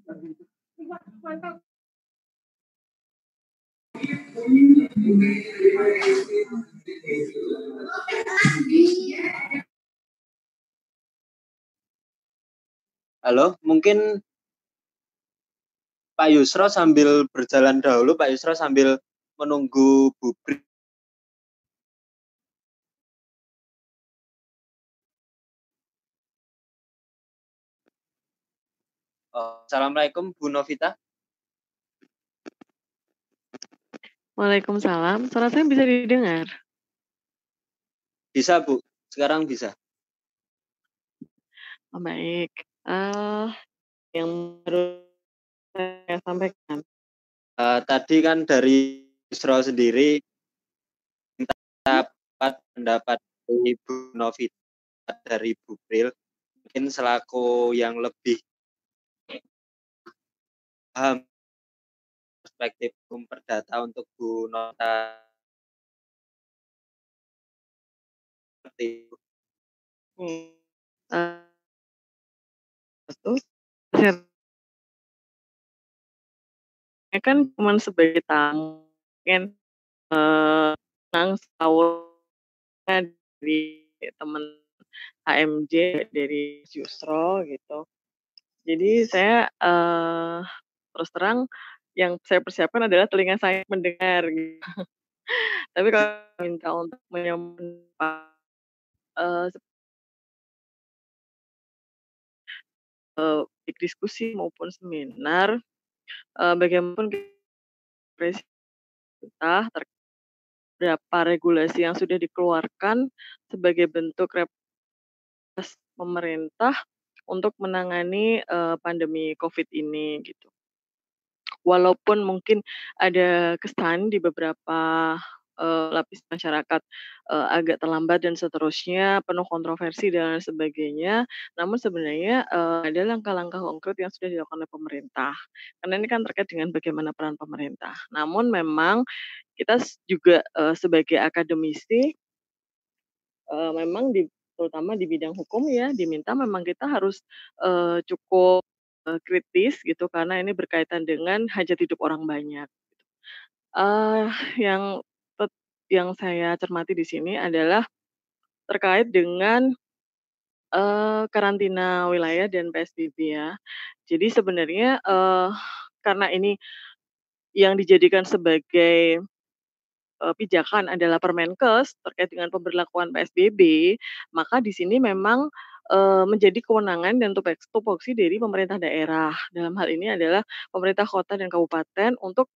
Halo, mungkin Pak Yusro sambil berjalan dahulu, Pak Yusro sambil menunggu bubrik Oh, Assalamualaikum Bu Novita. Waalaikumsalam. Suara saya bisa didengar? Bisa Bu, sekarang bisa. Oh, baik. Uh, yang baru saya sampaikan. Uh, tadi kan dari Isro sendiri dapat pendapat Ibu Novita dari Bu Bril mungkin selaku yang lebih paham perspektif hukum perdata untuk Bu Nota seperti itu. Saya kan cuma sebagai tamu kan uh, senang dari teman HMJ dari Yusro gitu. Jadi saya uh, terus terang yang saya persiapkan adalah telinga saya mendengar gitu. *laughs* Tapi kalau minta untuk menyempatkan uh, uh, diskusi maupun seminar uh, bagaimanapun pemerintah terkait berapa regulasi yang sudah dikeluarkan sebagai bentuk pemerintah untuk menangani uh, pandemi COVID ini gitu. Walaupun mungkin ada kesan di beberapa uh, lapis masyarakat uh, agak terlambat dan seterusnya, penuh kontroversi dan sebagainya, namun sebenarnya uh, ada langkah-langkah konkret yang sudah dilakukan oleh pemerintah. Karena ini kan terkait dengan bagaimana peran pemerintah. Namun memang kita juga uh, sebagai akademisi uh, memang di terutama di bidang hukum ya diminta memang kita harus uh, cukup kritis gitu karena ini berkaitan dengan hajat hidup orang banyak. Uh, yang yang saya cermati di sini adalah terkait dengan uh, karantina wilayah dan PSBB ya. Jadi sebenarnya uh, karena ini yang dijadikan sebagai uh, pijakan adalah Permenkes terkait dengan pemberlakuan PSBB, maka di sini memang menjadi kewenangan dan tupoksi dari pemerintah daerah. Dalam hal ini adalah pemerintah kota dan kabupaten untuk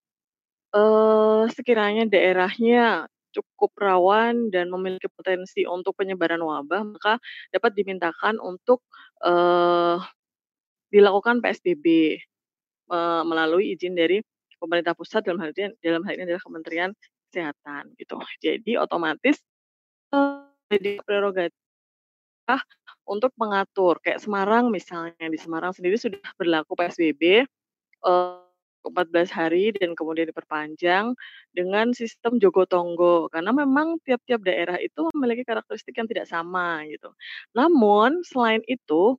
uh, sekiranya daerahnya cukup rawan dan memiliki potensi untuk penyebaran wabah, maka dapat dimintakan untuk uh, dilakukan PSBB uh, melalui izin dari pemerintah pusat dalam hal ini dalam hal ini adalah Kementerian kesehatan gitu. Jadi otomatis jadi prerogatif untuk mengatur kayak Semarang misalnya di Semarang sendiri sudah berlaku PSBB 14 hari dan kemudian diperpanjang dengan sistem jogo-tonggo karena memang tiap-tiap daerah itu memiliki karakteristik yang tidak sama gitu. Namun selain itu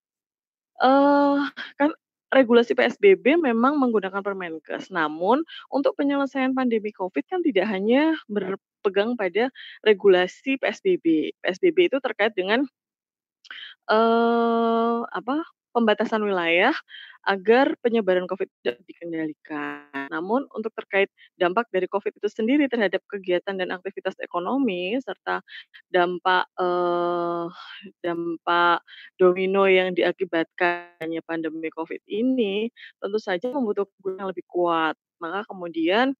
uh, kan regulasi PSBB memang menggunakan Permenkes. Namun untuk penyelesaian pandemi Covid kan tidak hanya berpegang pada regulasi PSBB. PSBB itu terkait dengan uh, apa? pembatasan wilayah agar penyebaran Covid tidak dikendalikan. Namun untuk terkait dampak dari Covid itu sendiri terhadap kegiatan dan aktivitas ekonomi serta dampak eh, dampak domino yang diakibatkannya pandemi Covid ini tentu saja membutuhkan yang lebih kuat. Maka kemudian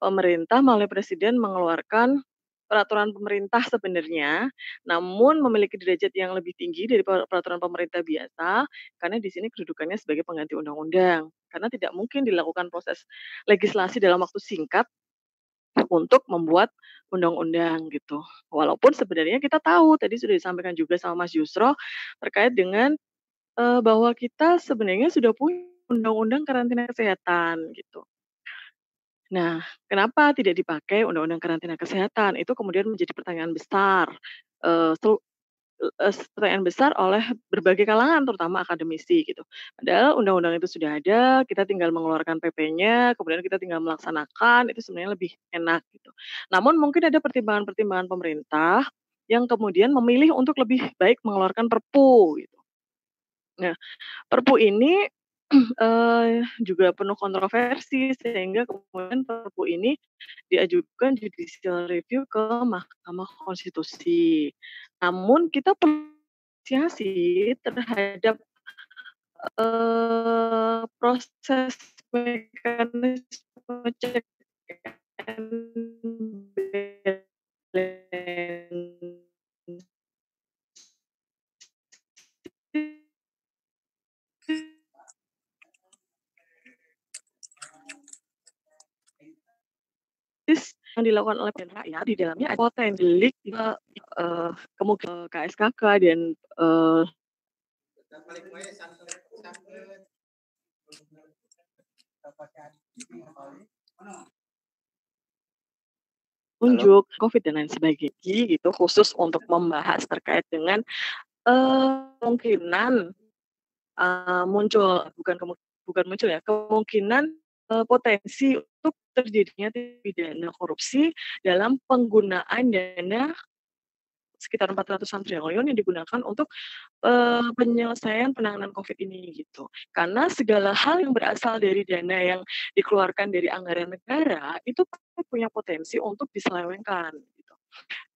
pemerintah melalui presiden mengeluarkan peraturan pemerintah sebenarnya, namun memiliki derajat yang lebih tinggi dari peraturan pemerintah biasa, karena di sini kedudukannya sebagai pengganti undang-undang. Karena tidak mungkin dilakukan proses legislasi dalam waktu singkat untuk membuat undang-undang gitu. Walaupun sebenarnya kita tahu tadi sudah disampaikan juga sama Mas Yusro terkait dengan uh, bahwa kita sebenarnya sudah punya undang-undang karantina kesehatan gitu. Nah, kenapa tidak dipakai undang-undang karantina kesehatan? Itu kemudian menjadi pertanyaan besar, uh, pertanyaan besar oleh berbagai kalangan terutama akademisi gitu. Padahal undang-undang itu sudah ada, kita tinggal mengeluarkan PP-nya, kemudian kita tinggal melaksanakan, itu sebenarnya lebih enak gitu. Namun mungkin ada pertimbangan-pertimbangan pemerintah yang kemudian memilih untuk lebih baik mengeluarkan Perpu gitu. Nah, Perpu ini uh, juga penuh kontroversi sehingga kemudian Perpu ini diajukan judicial review ke Mahkamah Konstitusi. Namun kita apresiasi terhadap uh, proses mekanisme check and yang dilakukan oleh pemerintah rakyat di dalamnya ada potensi delik uh, kemungkinan KSKK dan uh, unjuk COVID dan lain sebagainya gitu khusus untuk membahas terkait dengan uh, kemungkinan uh, muncul bukan bukan muncul ya kemungkinan potensi untuk terjadinya pidana korupsi dalam penggunaan dana sekitar 400-an triliun yang digunakan untuk uh, penyelesaian penanganan COVID ini gitu. Karena segala hal yang berasal dari dana yang dikeluarkan dari anggaran negara itu punya potensi untuk diselewengkan gitu.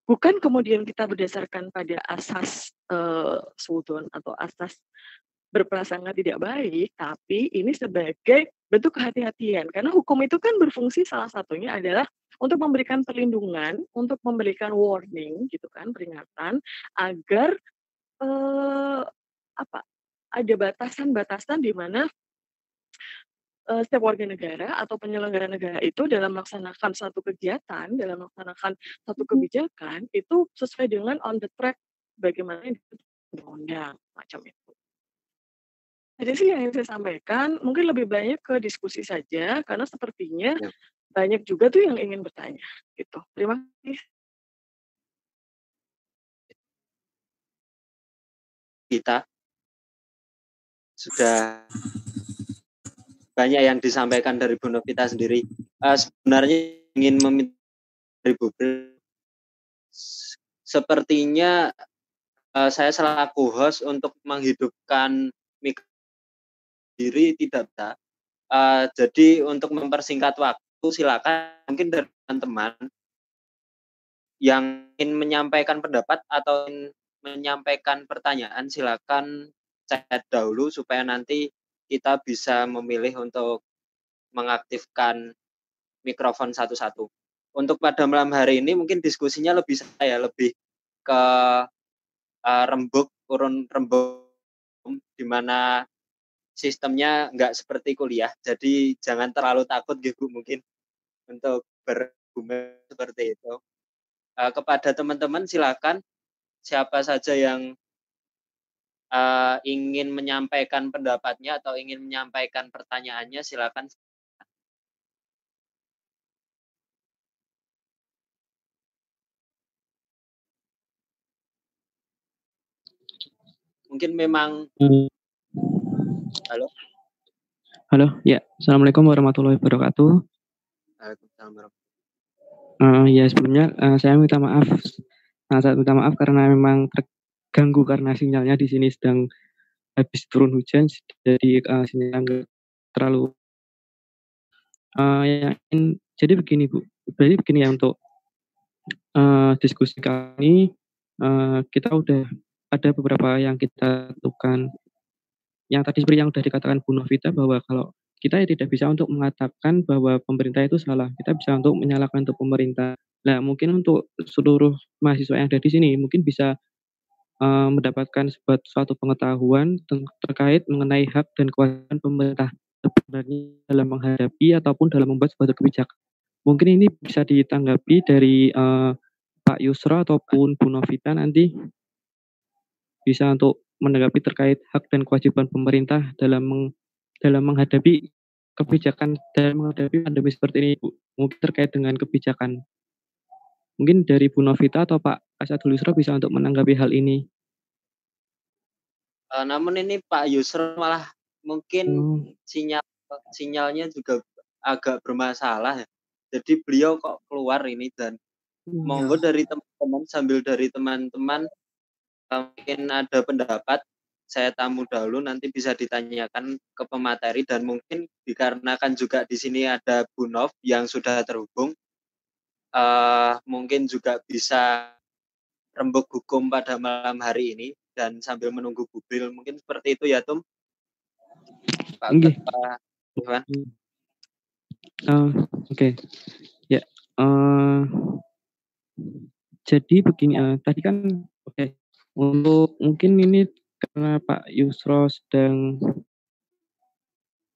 Bukan kemudian kita berdasarkan pada asas uh, sudon atau asas berprasangka tidak baik, tapi ini sebagai bentuk kehati-hatian. Karena hukum itu kan berfungsi salah satunya adalah untuk memberikan perlindungan, untuk memberikan warning gitu kan, peringatan agar eh, apa? Ada batasan-batasan di mana eh, setiap warga negara atau penyelenggara negara itu dalam melaksanakan satu kegiatan, dalam melaksanakan satu kebijakan itu sesuai dengan on the track bagaimana undang-undang macam itu. Jadi sih yang saya sampaikan mungkin lebih banyak ke diskusi saja karena sepertinya ya. banyak juga tuh yang ingin bertanya gitu. Terima kasih. Kita sudah banyak yang disampaikan dari Bu Novita sendiri. Uh, sebenarnya ingin meminta dari Bu sepertinya uh, saya selaku host untuk menghidupkan diri tidak bisa. Uh, jadi untuk mempersingkat waktu silakan mungkin dari teman-teman yang ingin menyampaikan pendapat atau ingin menyampaikan pertanyaan silakan chat dahulu supaya nanti kita bisa memilih untuk mengaktifkan mikrofon satu-satu. Untuk pada malam hari ini mungkin diskusinya lebih saya lebih ke uh, rembuk urun rembuk di mana sistemnya nggak seperti kuliah. Jadi jangan terlalu takut gitu mungkin untuk bergumul seperti itu. Uh, kepada teman-teman silakan siapa saja yang uh, ingin menyampaikan pendapatnya atau ingin menyampaikan pertanyaannya silakan mungkin memang hmm. Halo. Halo, ya. Assalamualaikum warahmatullahi wabarakatuh. Waalaikumsalam Uh, ya sebelumnya uh, saya minta maaf. Nah, saya minta maaf karena memang terganggu karena sinyalnya di sini sedang habis turun hujan, jadi uh, sinyalnya enggak terlalu. Uh, ya, jadi begini bu, jadi begini ya untuk uh, diskusi kali uh, kita udah ada beberapa yang kita tentukan yang tadi seperti yang sudah dikatakan Bu Novita bahwa kalau kita ya tidak bisa untuk mengatakan bahwa pemerintah itu salah. Kita bisa untuk menyalahkan untuk pemerintah. Nah, mungkin untuk seluruh mahasiswa yang ada di sini mungkin bisa uh, mendapatkan sebuah suatu pengetahuan terkait mengenai hak dan kewajiban pemerintah sebenarnya dalam menghadapi ataupun dalam membuat suatu kebijakan. Mungkin ini bisa ditanggapi dari uh, Pak Yusra ataupun Bu Novita nanti bisa untuk menanggapi terkait hak dan kewajiban pemerintah dalam meng, dalam menghadapi kebijakan dalam menghadapi pandemi seperti ini, Bu. Mungkin terkait dengan kebijakan. Mungkin dari Bu Novita atau Pak Asadul Yusra bisa untuk menanggapi hal ini. Uh, namun ini Pak Yusra malah mungkin hmm. sinyal sinyalnya juga agak bermasalah. Jadi beliau kok keluar ini dan hmm. monggo dari teman-teman sambil dari teman-teman mungkin ada pendapat saya tamu dahulu nanti bisa ditanyakan ke pemateri dan mungkin dikarenakan juga di sini ada Bu Nov yang sudah terhubung uh, mungkin juga bisa rembuk hukum pada malam hari ini dan sambil menunggu Bubil mungkin seperti itu ya Tum Pak okay. Pak uh, oke okay. ya uh, jadi begini uh, tadi kan oke okay untuk mungkin ini karena Pak Yusro sedang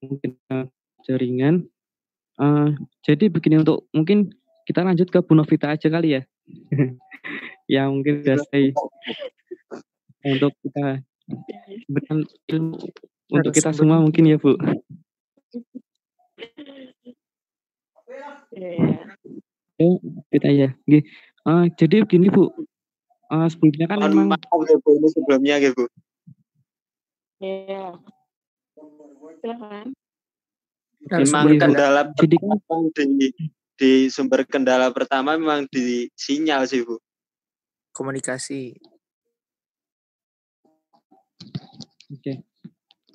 mungkin jaringan. Uh, jadi begini untuk mungkin kita lanjut ke Bu Novita aja kali ya. *laughs* ya mungkin sudah saya untuk kita berikan ilmu untuk kita semua mungkin ya Bu. Oh, kita ya. Eh, jadi begini, Bu. Eh, sebelumnya kan Mohon memang maaf ya Bu, ini sebelumnya ya Bu. Iya. Silakan. Memang Iya, Bu. kendala Jadi kan di di sumber kendala pertama memang di sinyal sih Bu. Komunikasi. Oke.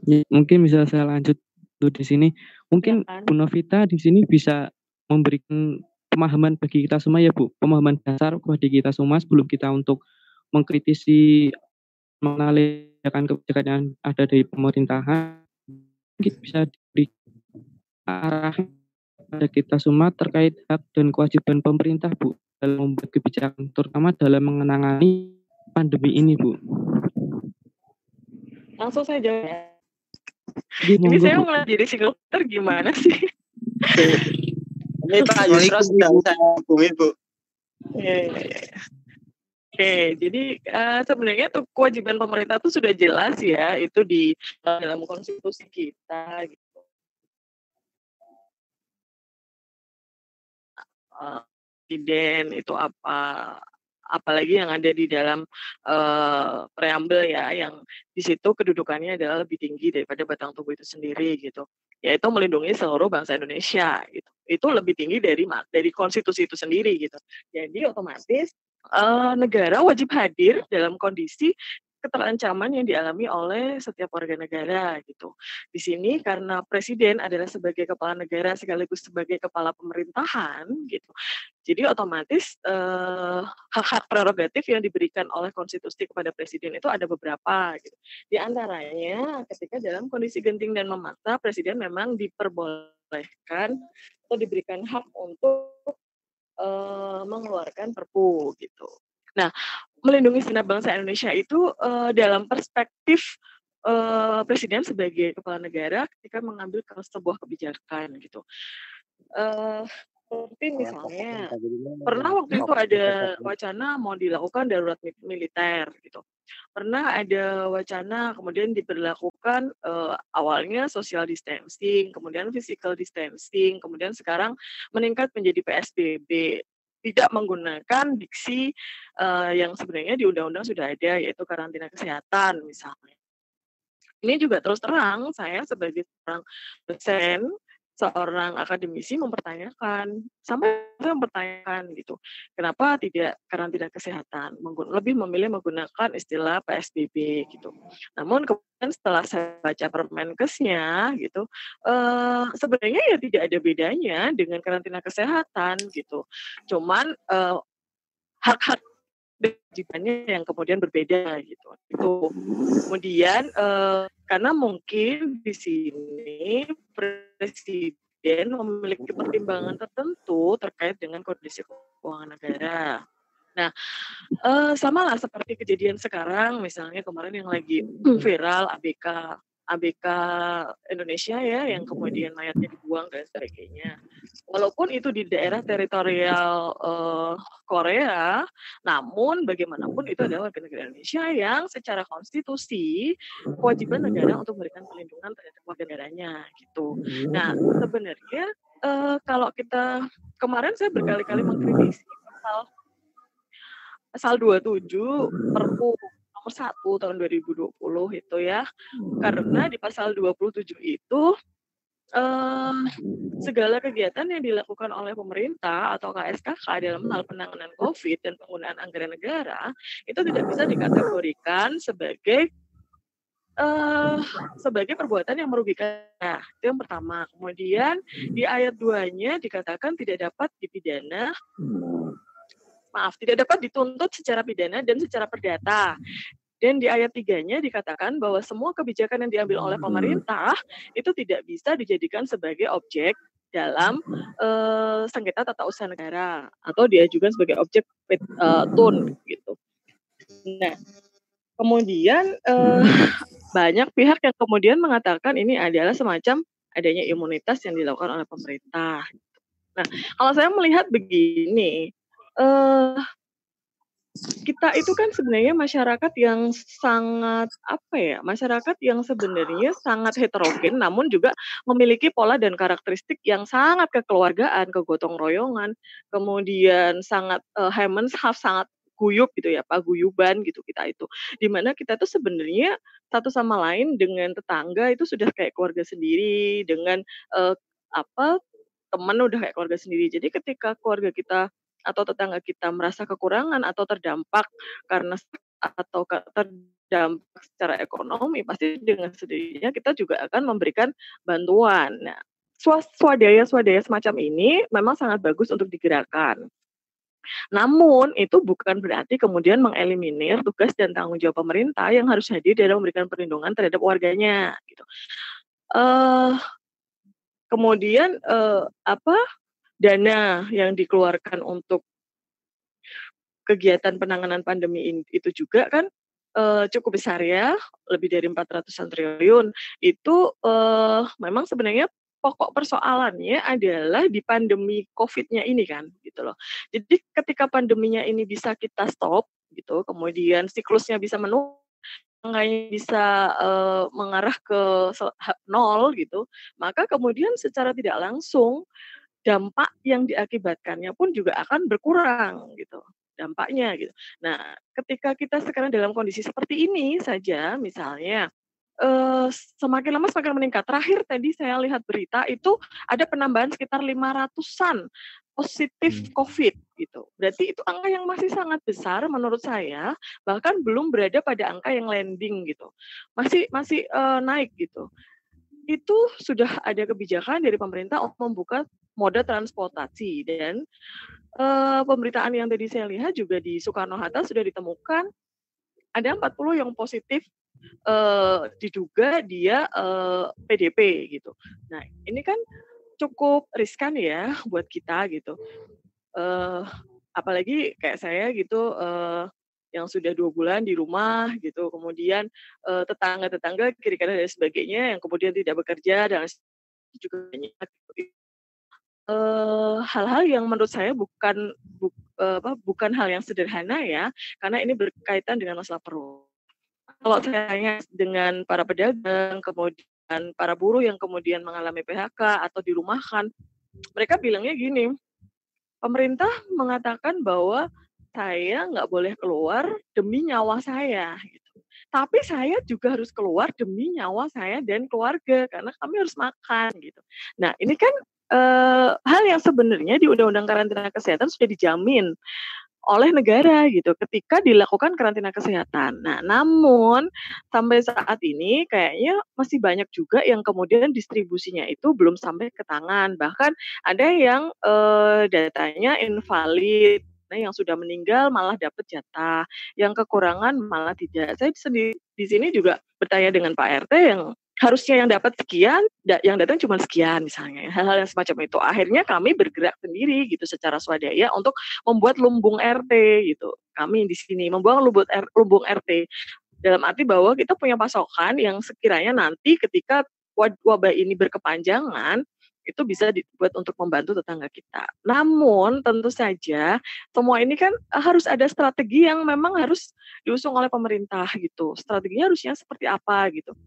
Ya, mungkin bisa saya lanjut dulu di sini. Mungkin Silakan. Bu Novita di sini bisa memberikan pemahaman bagi kita semua ya Bu, pemahaman dasar bagi kita semua sebelum kita untuk mengkritisi mengenai kebijakan yang ada dari pemerintahan. Mungkin bisa diberi arah pada kita semua terkait hak dan kewajiban pemerintah Bu dalam membuat kebijakan, terutama dalam mengenangani pandemi ini Bu. Langsung saya jawab ya. Ini saya mulai jadi single gimana sih? Ini Pak Yusra sedang saya hubungi Bu. Iya, iya, iya. Oke, jadi eh, sebenarnya tuh kewajiban pemerintah tuh sudah jelas ya, itu di eh, dalam konstitusi kita gitu. Eh, Presiden itu apa apalagi yang ada di dalam eh, preambel ya yang di situ kedudukannya adalah lebih tinggi daripada batang tubuh itu sendiri gitu yaitu melindungi seluruh bangsa Indonesia gitu itu lebih tinggi dari dari konstitusi itu sendiri gitu jadi otomatis eh, negara wajib hadir dalam kondisi keterancaman yang dialami oleh setiap warga negara gitu. Di sini karena presiden adalah sebagai kepala negara sekaligus sebagai kepala pemerintahan gitu. Jadi otomatis eh, hak-hak prerogatif yang diberikan oleh konstitusi kepada presiden itu ada beberapa gitu. Di antaranya ketika dalam kondisi genting dan memaksa presiden memang diperbolehkan atau diberikan hak untuk eh, mengeluarkan perpu gitu. Nah, melindungi segenap bangsa Indonesia itu eh, dalam perspektif eh, presiden sebagai kepala negara ketika mengambil sebuah kebijakan gitu. Eh, seperti misalnya pernah waktu itu ada wacana mau dilakukan darurat mi- militer gitu. Pernah ada wacana kemudian diberlakukan eh, awalnya social distancing, kemudian physical distancing, kemudian sekarang meningkat menjadi PSBB tidak menggunakan diksi eh, yang sebenarnya di undang-undang sudah ada yaitu karantina kesehatan misalnya. Ini juga terus terang saya sebagai seorang dosen, seorang akademisi mempertanyakan, sampai mempertanyakan gitu, kenapa tidak karantina kesehatan, lebih memilih menggunakan istilah PSBB gitu. Namun kemudian setelah saya baca Permenkesnya gitu, eh, sebenarnya ya tidak ada bedanya dengan karantina kesehatan gitu. Cuman eh, hak-hak kewajibannya yang kemudian berbeda gitu. Itu. Kemudian eh, karena mungkin di sini presiden memiliki pertimbangan tertentu terkait dengan kondisi keuangan negara. Nah, eh, sama lah seperti kejadian sekarang, misalnya kemarin yang lagi viral ABK ABK Indonesia ya, yang kemudian mayatnya dibuang dan sebagainya. Walaupun itu di daerah teritorial eh, Korea, namun bagaimanapun itu adalah warga negara Indonesia yang secara konstitusi kewajiban negara untuk memberikan perlindungan terhadap warga negaranya gitu. Nah, sebenarnya eh, kalau kita kemarin saya berkali-kali mengkritisi pasal pasal 27 Perpu nomor 1 tahun 2020 itu ya. Karena di pasal 27 itu eh, segala kegiatan yang dilakukan oleh pemerintah atau KSKK dalam hal penanganan COVID dan penggunaan anggaran negara itu tidak bisa dikategorikan sebagai eh sebagai perbuatan yang merugikan. Nah, itu yang pertama. Kemudian di ayat 2-nya dikatakan tidak dapat dipidana maaf, tidak dapat dituntut secara pidana dan secara perdata. Dan di ayat tiganya dikatakan bahwa semua kebijakan yang diambil oleh pemerintah itu tidak bisa dijadikan sebagai objek dalam eh, sengketa tata usaha negara atau diajukan sebagai objek eh, tun gitu. Nah, kemudian eh, banyak pihak yang kemudian mengatakan ini adalah semacam adanya imunitas yang dilakukan oleh pemerintah. Nah, kalau saya melihat begini, eh kita itu kan sebenarnya masyarakat yang sangat apa ya masyarakat yang sebenarnya sangat heterogen namun juga memiliki pola dan karakteristik yang sangat kekeluargaan kegotong royongan kemudian sangat uh, half sangat guyup gitu ya paguyuban gitu kita itu. Di mana kita tuh sebenarnya satu sama lain dengan tetangga itu sudah kayak keluarga sendiri dengan uh, apa teman udah kayak keluarga sendiri. Jadi ketika keluarga kita atau tetangga kita merasa kekurangan atau terdampak karena atau terdampak secara ekonomi pasti dengan sendirinya kita juga akan memberikan bantuan. Nah, swadaya swadaya semacam ini memang sangat bagus untuk digerakkan. Namun itu bukan berarti kemudian mengeliminir tugas dan tanggung jawab pemerintah yang harus hadir dalam memberikan perlindungan terhadap warganya gitu. Uh, kemudian uh, apa dana yang dikeluarkan untuk kegiatan penanganan pandemi itu juga kan uh, cukup besar ya, lebih dari 400-an triliun. Itu uh, memang sebenarnya pokok persoalannya adalah di pandemi COVID-nya ini kan, gitu loh. Jadi ketika pandeminya ini bisa kita stop, gitu, kemudian siklusnya bisa menurun, angkanya bisa uh, mengarah ke nol gitu, maka kemudian secara tidak langsung dampak yang diakibatkannya pun juga akan berkurang gitu dampaknya gitu. Nah, ketika kita sekarang dalam kondisi seperti ini saja misalnya uh, semakin lama semakin meningkat. Terakhir tadi saya lihat berita itu ada penambahan sekitar 500-an positif hmm. COVID gitu. Berarti itu angka yang masih sangat besar menurut saya, bahkan belum berada pada angka yang landing gitu. Masih masih uh, naik gitu. Itu sudah ada kebijakan dari pemerintah untuk membuka moda transportasi dan uh, pemberitaan yang tadi saya lihat juga di Soekarno Hatta sudah ditemukan ada 40 yang positif uh, diduga dia uh, PDP gitu. Nah ini kan cukup riskan ya *laughs* buat kita gitu. Uh, apalagi kayak saya gitu uh, yang sudah dua bulan di rumah gitu, kemudian tetangga-tetangga kiri kanan dan sebagainya yang kemudian tidak bekerja dan juga banyak hal-hal yang menurut saya bukan buk, apa, bukan hal yang sederhana ya, karena ini berkaitan dengan masalah perut. Kalau saya tanya dengan para pedagang, kemudian para buruh yang kemudian mengalami PHK atau dirumahkan, mereka bilangnya gini, pemerintah mengatakan bahwa saya nggak boleh keluar demi nyawa saya. Gitu. Tapi saya juga harus keluar demi nyawa saya dan keluarga karena kami harus makan gitu. Nah ini kan uh, hal yang sebenarnya di Undang-Undang Karantina Kesehatan sudah dijamin oleh negara gitu ketika dilakukan karantina kesehatan. Nah, namun sampai saat ini kayaknya masih banyak juga yang kemudian distribusinya itu belum sampai ke tangan. Bahkan ada yang uh, datanya invalid, yang sudah meninggal malah dapat jatah, yang kekurangan malah tidak. Saya sendiri di sini juga bertanya dengan Pak RT yang harusnya yang dapat sekian, yang datang cuma sekian misalnya, hal-hal yang semacam itu. Akhirnya kami bergerak sendiri gitu secara swadaya untuk membuat lumbung RT gitu. Kami di sini membuat lumbung, lumbung RT dalam arti bahwa kita punya pasokan yang sekiranya nanti ketika wabah ini berkepanjangan itu bisa dibuat untuk membantu tetangga kita. Namun tentu saja semua ini kan harus ada strategi yang memang harus diusung oleh pemerintah gitu. Strateginya harusnya seperti apa gitu.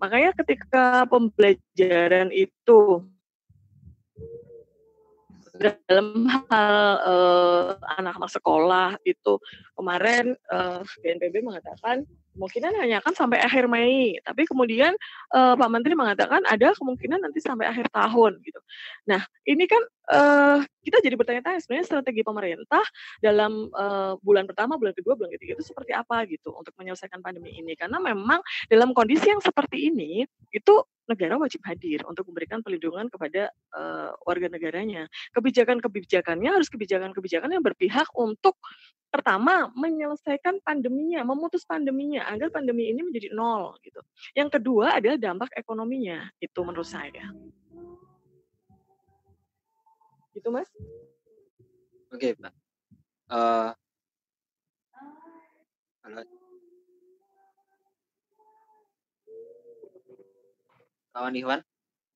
Makanya ketika pembelajaran itu dalam hal uh, anak-anak sekolah itu kemarin uh, BNPB mengatakan kemungkinan hanya akan sampai akhir Mei, tapi kemudian uh, Pak Menteri mengatakan ada kemungkinan nanti sampai akhir tahun gitu. Nah, ini kan uh, kita jadi bertanya-tanya sebenarnya strategi pemerintah dalam uh, bulan pertama, bulan kedua, bulan ketiga itu seperti apa gitu untuk menyelesaikan pandemi ini karena memang dalam kondisi yang seperti ini itu negara wajib hadir untuk memberikan perlindungan kepada uh, warga negaranya. Kebijakan-kebijakannya harus kebijakan-kebijakan yang berpihak untuk pertama menyelesaikan pandeminya, memutus pandeminya agar pandemi ini menjadi nol gitu. Yang kedua adalah dampak ekonominya, itu menurut saya. Gitu mas? Oke pak. Uh. Kawan Iwan,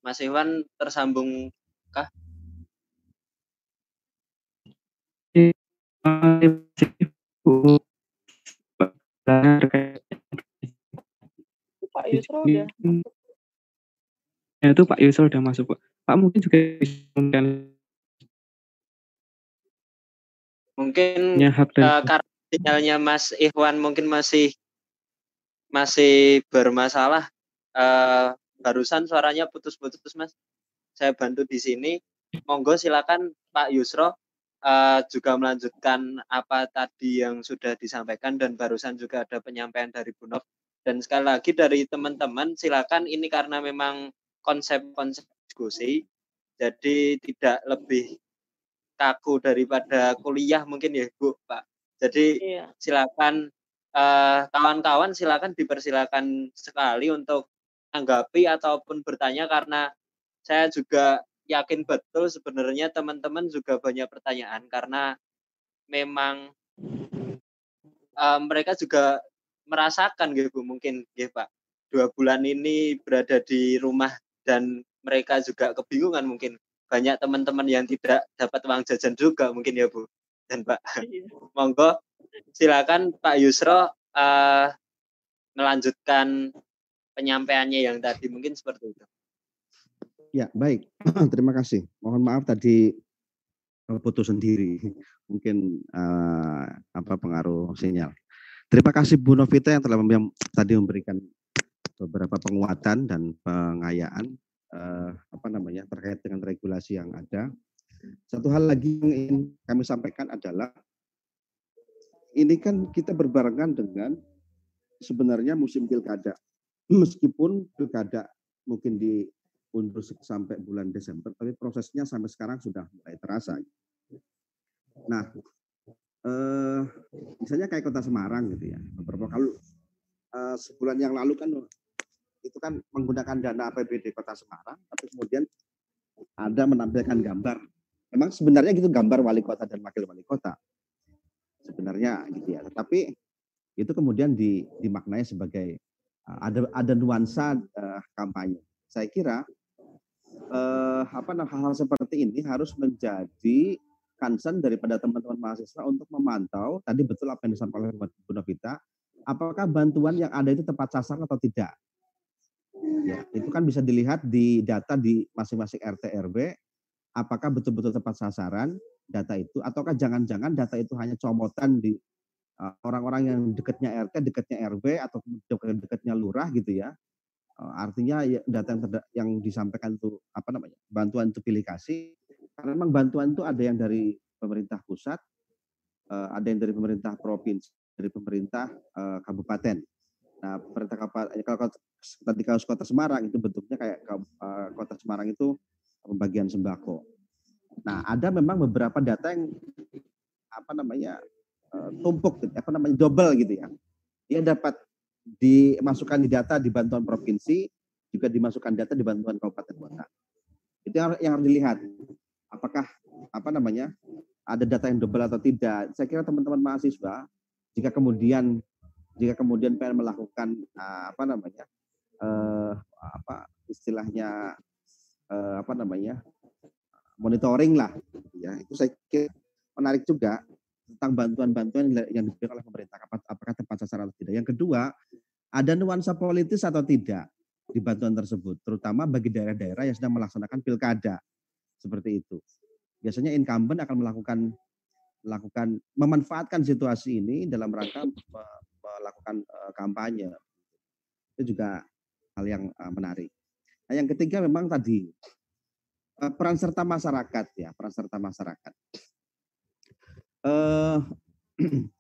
Mas Iwan tersambung kah? Pak Yusro Ya, itu Pak Yusro udah masuk, Pak. Pak mungkin juga Mungkin ya, eh, karena sinyalnya Mas Ikhwan mungkin masih masih bermasalah. Eh, barusan suaranya putus-putus, Mas. Saya bantu di sini. Monggo silakan Pak Yusro eh, juga melanjutkan apa tadi yang sudah disampaikan dan barusan juga ada penyampaian dari Bu Nov. Dan sekali lagi dari teman-teman silakan ini karena memang konsep-konsep diskusi jadi tidak lebih kaku daripada kuliah mungkin ya Bu Pak. Jadi iya. silakan eh, kawan-kawan silakan dipersilakan sekali untuk anggapi ataupun bertanya karena saya juga yakin betul sebenarnya teman-teman juga banyak pertanyaan karena memang eh, mereka juga merasakan gitu mungkin gitu Pak. Dua bulan ini berada di rumah dan mereka juga kebingungan mungkin. Banyak teman-teman yang tidak dapat uang jajan juga mungkin ya Bu dan Pak. Iya. monggo silakan Pak Yusro eh, melanjutkan penyampaiannya yang tadi mungkin seperti itu. Ya, baik. *clears throat* Terima kasih. Mohon maaf tadi putus sendiri. *laughs* Mungkin eh, apa pengaruh sinyal. Terima kasih Bu Novita yang telah yang tadi memberikan beberapa penguatan dan pengayaan eh, apa namanya terkait dengan regulasi yang ada. Satu hal lagi yang ingin kami sampaikan adalah ini kan kita berbarengan dengan sebenarnya musim pilkada. Meskipun pilkada mungkin diundur sampai bulan Desember, tapi prosesnya sampai sekarang sudah mulai terasa. Nah, eh, misalnya kayak Kota Semarang gitu ya, beberapa kali eh, sebulan yang lalu kan itu kan menggunakan dana APBD Kota Semarang, tapi kemudian ada menampilkan gambar. Memang sebenarnya gitu gambar wali kota dan wakil wali kota. Sebenarnya gitu ya. Tetapi itu kemudian di, dimaknai sebagai ada ada nuansa uh, kampanye. Saya kira eh, apa hal-hal seperti ini harus menjadi concern daripada teman-teman mahasiswa untuk memantau tadi betul apa yang disampaikan oleh Bu Novita, apakah bantuan yang ada itu tepat sasaran atau tidak. Ya, itu kan bisa dilihat di data di masing-masing RT RW apakah betul-betul tepat sasaran data itu ataukah jangan-jangan data itu hanya comotan di uh, orang-orang yang dekatnya RT, dekatnya RW atau dekat- dekatnya lurah gitu ya. Artinya ya, data yang, yang disampaikan itu apa namanya bantuan itu pilih kasih. Karena memang bantuan itu ada yang dari pemerintah pusat, ada yang dari pemerintah provinsi, dari pemerintah kabupaten. Nah, pemerintah kabupaten kalau kota- tadi kasus kota Semarang itu bentuknya kayak kota Semarang itu pembagian sembako. Nah, ada memang beberapa data yang apa namanya eh, tumpuk, gitu, apa namanya double gitu ya. Dia dapat dimasukkan di data di bantuan provinsi, juga dimasukkan data di bantuan kabupaten kota. Itu yang, yang harus dilihat. Apakah apa namanya ada data yang double atau tidak? Saya kira teman-teman mahasiswa jika kemudian jika kemudian pengen melakukan eh, apa namanya eh, apa istilahnya eh, apa namanya monitoring lah gitu ya itu saya kira menarik juga tentang bantuan-bantuan yang- diberikan oleh pemerintah apa- apakah tepat sasaran atau tidak. Yang kedua ada nuansa politis atau tidak di bantuan tersebut terutama bagi daerah-daerah yang sedang melaksanakan pilkada. Seperti itu. Biasanya incumbent akan melakukan melakukan memanfaatkan situasi ini dalam rangka me- melakukan eh, kampanye. Itu juga hal yang eh, menarik. Nah yang ketiga memang tadi eh, peran serta masyarakat ya peran serta masyarakat eh *clears throat*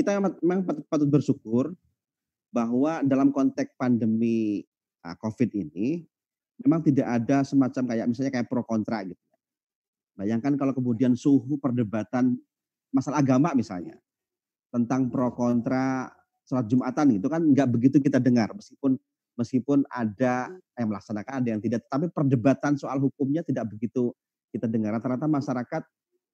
kita memang- patut, bersyukur bahwa dalam konteks pandemi ah, COVID ini memang tidak ada semacam kayak misalnya kayak pro kontra gitu. Bayangkan kalau kemudian suhu perdebatan masalah agama misalnya tentang pro kontra sholat jumatan itu kan nggak begitu kita dengar meskipun meskipun ada yang melaksanakan ada yang tidak tapi perdebatan soal hukumnya tidak begitu kita dengar rata-rata masyarakat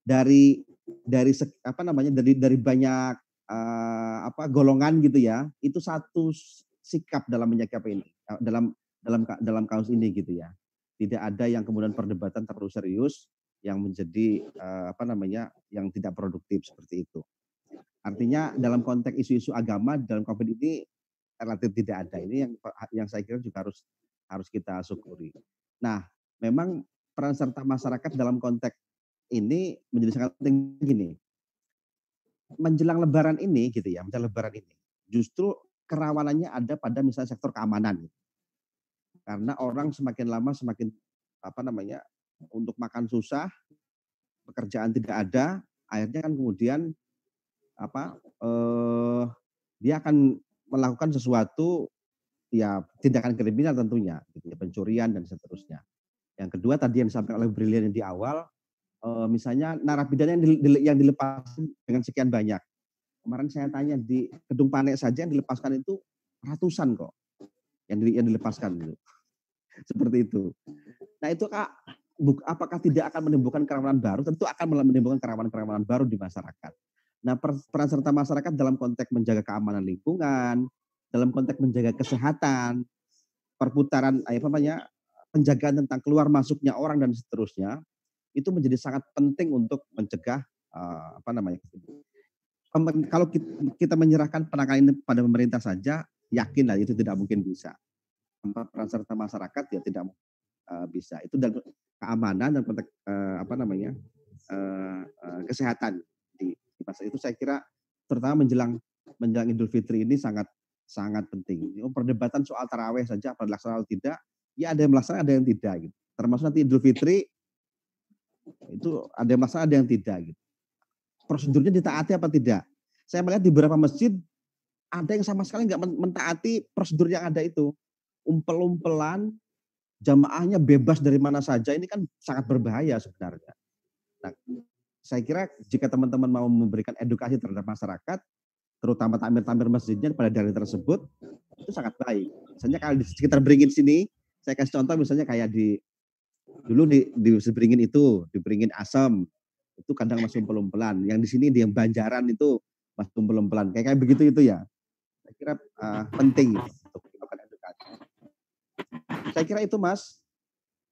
dari dari apa namanya dari dari banyak eh, apa golongan gitu ya itu satu sikap dalam menyikapi ini eh, dalam dalam dalam kasus ini gitu ya tidak ada yang kemudian perdebatan terlalu serius yang menjadi eh, apa namanya yang tidak produktif seperti itu Artinya dalam konteks isu-isu agama dalam COVID ini relatif tidak ada. Ini yang yang saya kira juga harus harus kita syukuri. Nah, memang peran serta masyarakat dalam konteks ini menjadi sangat penting gini. Menjelang lebaran ini gitu ya, menjelang lebaran ini. Justru kerawanannya ada pada misalnya sektor keamanan. Karena orang semakin lama semakin apa namanya untuk makan susah, pekerjaan tidak ada, akhirnya kan kemudian apa eh, dia akan melakukan sesuatu ya tindakan kriminal tentunya, gitu ya, pencurian dan seterusnya. Yang kedua tadi yang disampaikan oleh Brilian di awal, eh, misalnya narapidana yang, dile, yang dilepaskan dengan sekian banyak. Kemarin saya tanya di gedung panek saja yang dilepaskan itu ratusan kok yang, di, yang dilepaskan itu. *laughs* Seperti itu. Nah itu kak, apakah tidak akan menimbulkan kerawanan baru? Tentu akan menimbulkan kerawanan-kerawanan baru di masyarakat. Nah peran serta masyarakat dalam konteks menjaga keamanan lingkungan, dalam konteks menjaga kesehatan, perputaran apa namanya penjagaan tentang keluar masuknya orang dan seterusnya itu menjadi sangat penting untuk mencegah uh, apa namanya kalau kita menyerahkan penanganan ini pada pemerintah saja yakinlah itu tidak mungkin bisa tanpa peran serta masyarakat ya tidak uh, bisa. Itu dan keamanan dan uh, apa namanya uh, uh, kesehatan di, di masa itu saya kira terutama menjelang menjelang Idul Fitri ini sangat sangat penting. Oh, perdebatan soal taraweh saja apa dilaksanakan atau tidak, ya ada yang melaksanakan ada yang tidak gitu. Termasuk nanti Idul Fitri itu ada yang melaksanakan ada yang tidak gitu. Prosedurnya ditaati apa tidak? Saya melihat di beberapa masjid ada yang sama sekali nggak mentaati prosedur yang ada itu umpel-umpelan, jamaahnya bebas dari mana saja, ini kan sangat berbahaya sebenarnya. Nah, saya kira jika teman-teman mau memberikan edukasi terhadap masyarakat, terutama tamir-tamir masjidnya pada daerah tersebut, itu sangat baik. Misalnya kalau di sekitar Beringin sini, saya kasih contoh misalnya kayak di dulu di, di Beringin itu, di Beringin Asam, itu kadang masih umpel-umpelan. Yang di sini di yang Banjaran itu masih umpel-umpelan. Kayak kayak begitu itu ya. Saya kira uh, penting untuk saya kira itu Mas.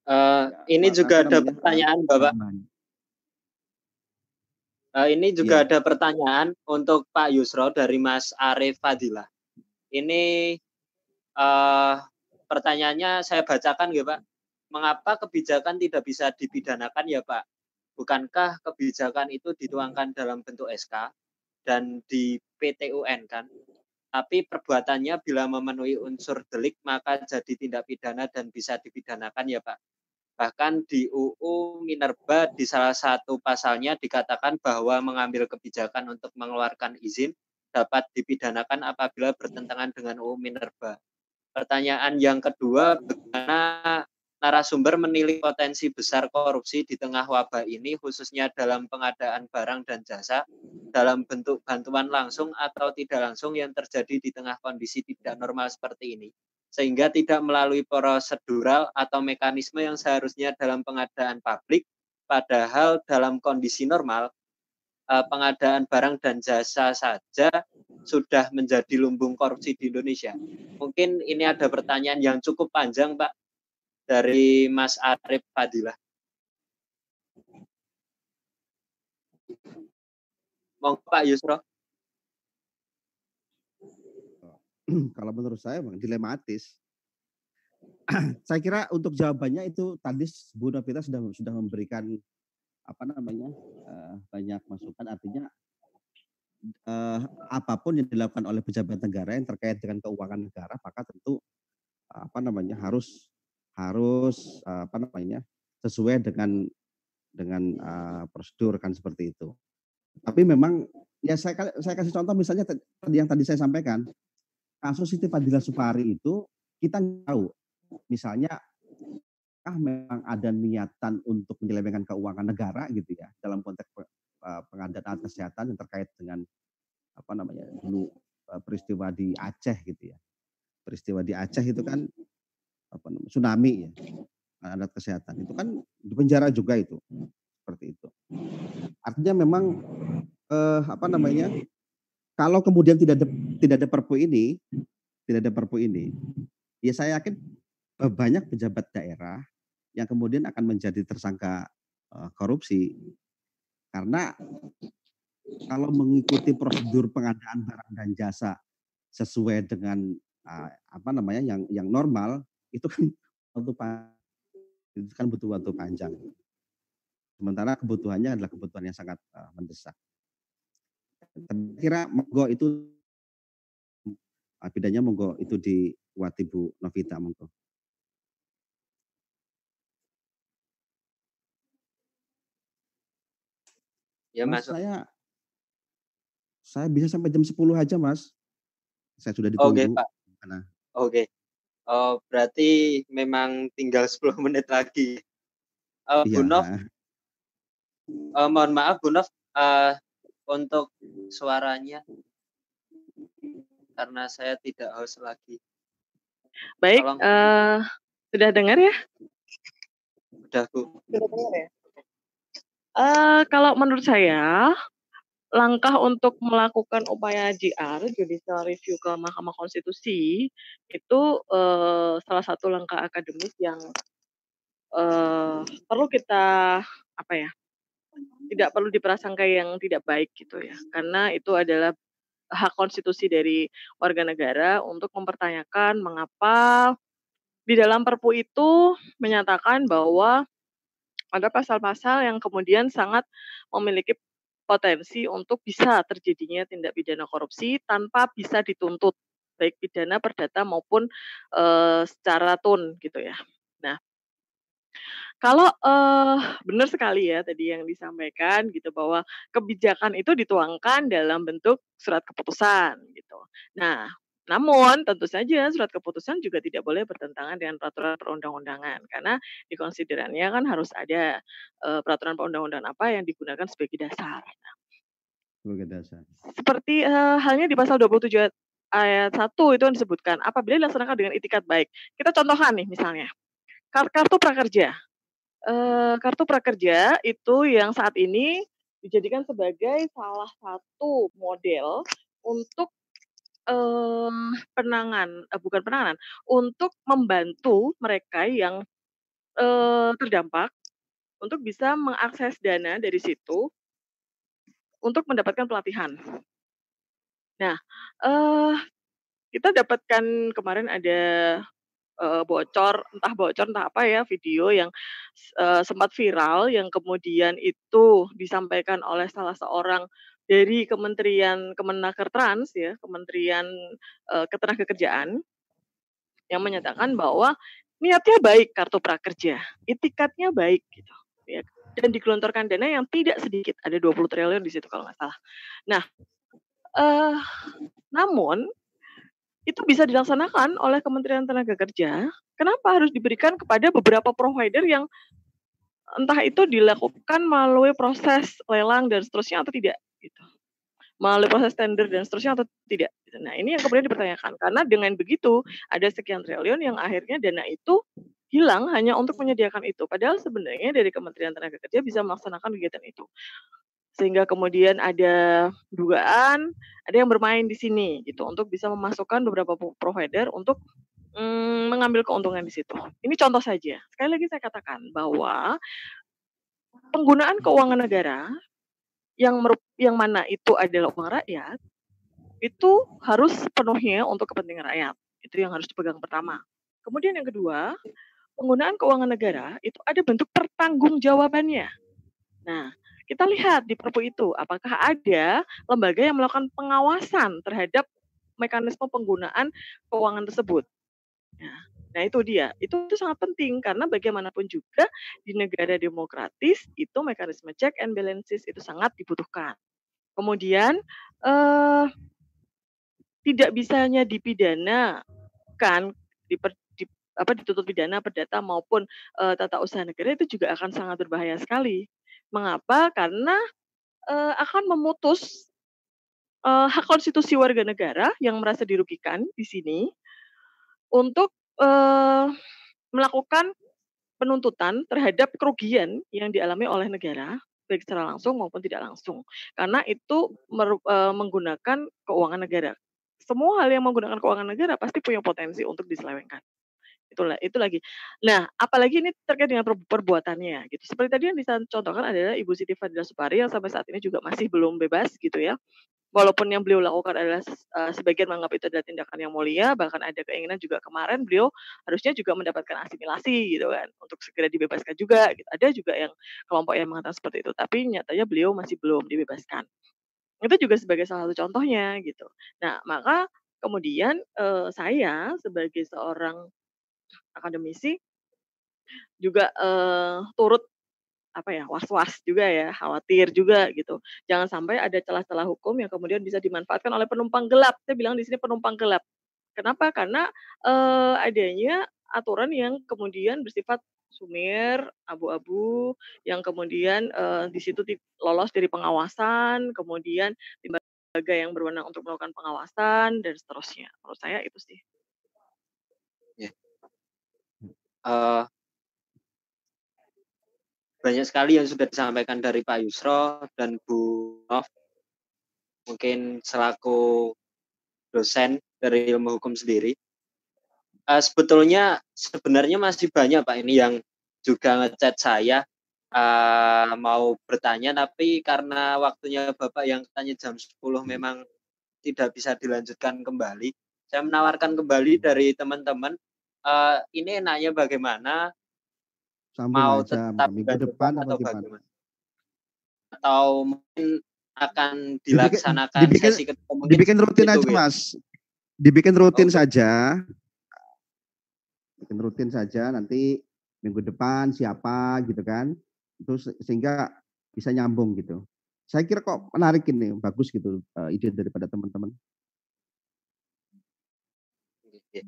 Uh, ini juga ada pertanyaan Bapak. Uh, ini juga ya. ada pertanyaan untuk Pak Yusro dari Mas Arif Fadilah. Ini uh, pertanyaannya saya bacakan ya Pak. Mengapa kebijakan tidak bisa dipidanakan ya Pak? Bukankah kebijakan itu dituangkan dalam bentuk SK dan di PTUN kan? tapi perbuatannya bila memenuhi unsur delik maka jadi tindak pidana dan bisa dipidanakan ya Pak. Bahkan di UU Minerba di salah satu pasalnya dikatakan bahwa mengambil kebijakan untuk mengeluarkan izin dapat dipidanakan apabila bertentangan dengan UU Minerba. Pertanyaan yang kedua, bagaimana narasumber menilai potensi besar korupsi di tengah wabah ini khususnya dalam pengadaan barang dan jasa dalam bentuk bantuan langsung atau tidak langsung yang terjadi di tengah kondisi tidak normal seperti ini sehingga tidak melalui prosedural atau mekanisme yang seharusnya dalam pengadaan publik padahal dalam kondisi normal eh, pengadaan barang dan jasa saja sudah menjadi lumbung korupsi di Indonesia. Mungkin ini ada pertanyaan yang cukup panjang, Pak dari Mas Arif Fadilah. Mau Pak Yusro. Kalau menurut saya memang dilematis. *clears throat* saya kira untuk jawabannya itu tadi Bu Novita sudah sudah memberikan apa namanya uh, banyak masukan artinya uh, apa pun yang dilakukan oleh pejabat negara yang terkait dengan keuangan negara maka tentu apa namanya harus harus apa namanya sesuai dengan dengan uh, prosedur kan seperti itu. Tapi memang ya saya saya kasih contoh misalnya yang tadi saya sampaikan kasus Siti Fadila Supari itu kita tahu misalnya ah memang ada niatan untuk menyelewengkan keuangan negara gitu ya dalam konteks pengadaan alat kesehatan yang terkait dengan apa namanya dulu peristiwa di Aceh gitu ya peristiwa di Aceh itu kan apa namanya tsunami ya alat kesehatan. Itu kan di penjara juga itu seperti itu. Artinya memang eh, apa namanya kalau kemudian tidak ada tidak ada perpu ini tidak ada perpu ini ya saya yakin eh, banyak pejabat daerah yang kemudian akan menjadi tersangka eh, korupsi. Karena kalau mengikuti prosedur pengadaan barang dan jasa sesuai dengan uh, apa namanya yang yang normal itu kan waktu itu kan butuh waktu panjang. Sementara kebutuhannya adalah kebutuhan yang sangat uh, mendesak. Kira monggo itu uh, bedanya monggo itu di Watibu Novita monggo. Ya, mas. Saya saya bisa sampai jam 10 aja, Mas. Saya sudah Oke, ditunggu. Pak. Oke. Oh, berarti memang tinggal 10 *laughs* menit lagi. Uh, Bu Iya. Nov, uh, mohon maaf Bu Nov, uh, untuk suaranya karena saya tidak host lagi. Baik, Tolong. eh, sudah dengar ya? Udah Bu. Sudah dengar ya? Eh, kalau menurut saya, langkah untuk melakukan upaya JR, judicial review ke Mahkamah Konstitusi, itu eh, salah satu langkah akademis yang eh, perlu kita apa ya? Tidak perlu diprasangkai yang tidak baik gitu ya. Karena itu adalah hak konstitusi dari warga negara untuk mempertanyakan mengapa di dalam Perpu itu menyatakan bahwa ada pasal-pasal yang kemudian sangat memiliki potensi untuk bisa terjadinya tindak pidana korupsi tanpa bisa dituntut baik pidana perdata maupun eh, secara tun gitu ya. Nah, kalau eh, benar sekali ya tadi yang disampaikan gitu bahwa kebijakan itu dituangkan dalam bentuk surat keputusan gitu. Nah, namun tentu saja surat keputusan juga tidak boleh bertentangan dengan peraturan perundang-undangan karena di konsiderannya kan harus ada eh, peraturan perundang-undangan apa yang digunakan sebagai dasar. Sebagai dasar. seperti eh, halnya di pasal 27 ayat 1 itu yang disebutkan apabila dilaksanakan dengan itikat baik. Kita contohkan nih misalnya kar- kartu prakerja. Eh, kartu prakerja itu yang saat ini dijadikan sebagai salah satu model untuk eh, penangan, eh, bukan penanganan, untuk membantu mereka yang eh, terdampak untuk bisa mengakses dana dari situ untuk mendapatkan pelatihan. Nah, eh kita dapatkan kemarin ada eh, bocor, entah bocor entah apa ya video yang eh, sempat viral yang kemudian itu disampaikan oleh salah seorang dari Kementerian Kemenaker Trans ya, Kementerian eh, Ketenagakerjaan yang menyatakan bahwa niatnya baik kartu prakerja, itikatnya baik gitu ya. Dan digelontorkan dana yang tidak sedikit, ada 20 triliun di situ kalau nggak salah. Nah, eh namun itu bisa dilaksanakan oleh Kementerian Tenaga Kerja. Kenapa harus diberikan kepada beberapa provider yang entah itu dilakukan melalui proses lelang dan seterusnya atau tidak gitu. Melalui proses tender dan seterusnya atau tidak. Nah, ini yang kemudian dipertanyakan karena dengan begitu ada sekian triliun yang akhirnya dana itu hilang hanya untuk menyediakan itu. Padahal sebenarnya dari Kementerian Tenaga Kerja bisa melaksanakan kegiatan itu. Sehingga kemudian ada dugaan ada yang bermain di sini gitu untuk bisa memasukkan beberapa pro- provider untuk mm, mengambil keuntungan di situ. Ini contoh saja. Sekali lagi saya katakan bahwa penggunaan keuangan negara yang yang mana itu adalah uang rakyat itu harus sepenuhnya untuk kepentingan rakyat. Itu yang harus dipegang pertama. Kemudian yang kedua, penggunaan keuangan negara itu ada bentuk pertanggungjawabannya. Nah, kita lihat di Perpu itu apakah ada lembaga yang melakukan pengawasan terhadap mekanisme penggunaan keuangan tersebut. Nah, nah itu dia. Itu, itu sangat penting karena bagaimanapun juga di negara demokratis itu mekanisme check and balances itu sangat dibutuhkan. Kemudian eh, tidak bisanya dipidanakan diper, di, apa dituntut pidana perdata maupun eh, tata usaha negara itu juga akan sangat berbahaya sekali. Mengapa? Karena eh, akan memutus eh, hak konstitusi warga negara yang merasa dirugikan di sini untuk eh, melakukan penuntutan terhadap kerugian yang dialami oleh negara baik secara langsung maupun tidak langsung karena itu eh, menggunakan keuangan negara semua hal yang menggunakan keuangan negara pasti punya potensi untuk diselewengkan itulah itu lagi. Nah, apalagi ini terkait dengan perbuatannya gitu. Seperti tadi yang dicontohkan adalah Ibu Siti Fadila Supari yang sampai saat ini juga masih belum bebas gitu ya. Walaupun yang beliau lakukan adalah uh, sebagian menganggap itu adalah tindakan yang mulia, bahkan ada keinginan juga kemarin beliau harusnya juga mendapatkan asimilasi gitu kan untuk segera dibebaskan juga. Gitu. Ada juga yang kelompok yang mengatakan seperti itu, tapi nyatanya beliau masih belum dibebaskan. Itu juga sebagai salah satu contohnya gitu. Nah, maka kemudian uh, saya sebagai seorang akademisi juga uh, turut apa ya was-was juga ya khawatir juga gitu. Jangan sampai ada celah-celah hukum yang kemudian bisa dimanfaatkan oleh penumpang gelap. Saya bilang di sini penumpang gelap. Kenapa? Karena uh, adanya aturan yang kemudian bersifat sumir abu-abu yang kemudian uh, di situ lolos dari pengawasan kemudian lembaga yang berwenang untuk melakukan pengawasan dan seterusnya. Menurut saya itu sih. Uh, banyak sekali yang sudah disampaikan dari Pak Yusro dan Bu Nov. Mungkin selaku dosen dari ilmu hukum sendiri. Uh, sebetulnya sebenarnya masih banyak Pak ini yang juga ngechat saya uh, mau bertanya tapi karena waktunya Bapak yang tanya jam 10 memang tidak bisa dilanjutkan kembali. Saya menawarkan kembali dari teman-teman uh, ini nanya bagaimana Sambung mau aja tetap minggu depan atau gimana? bagaimana? Atau mungkin akan dilaksanakan dibikin, sesi mungkin dibikin rutin aja ya? mas dibikin rutin Oh. saja bikin rutin saja nanti minggu depan siapa gitu kan itu se- sehingga bisa nyambung gitu saya kira kok menarik ini bagus gitu eh, ide daripada teman-teman Iya.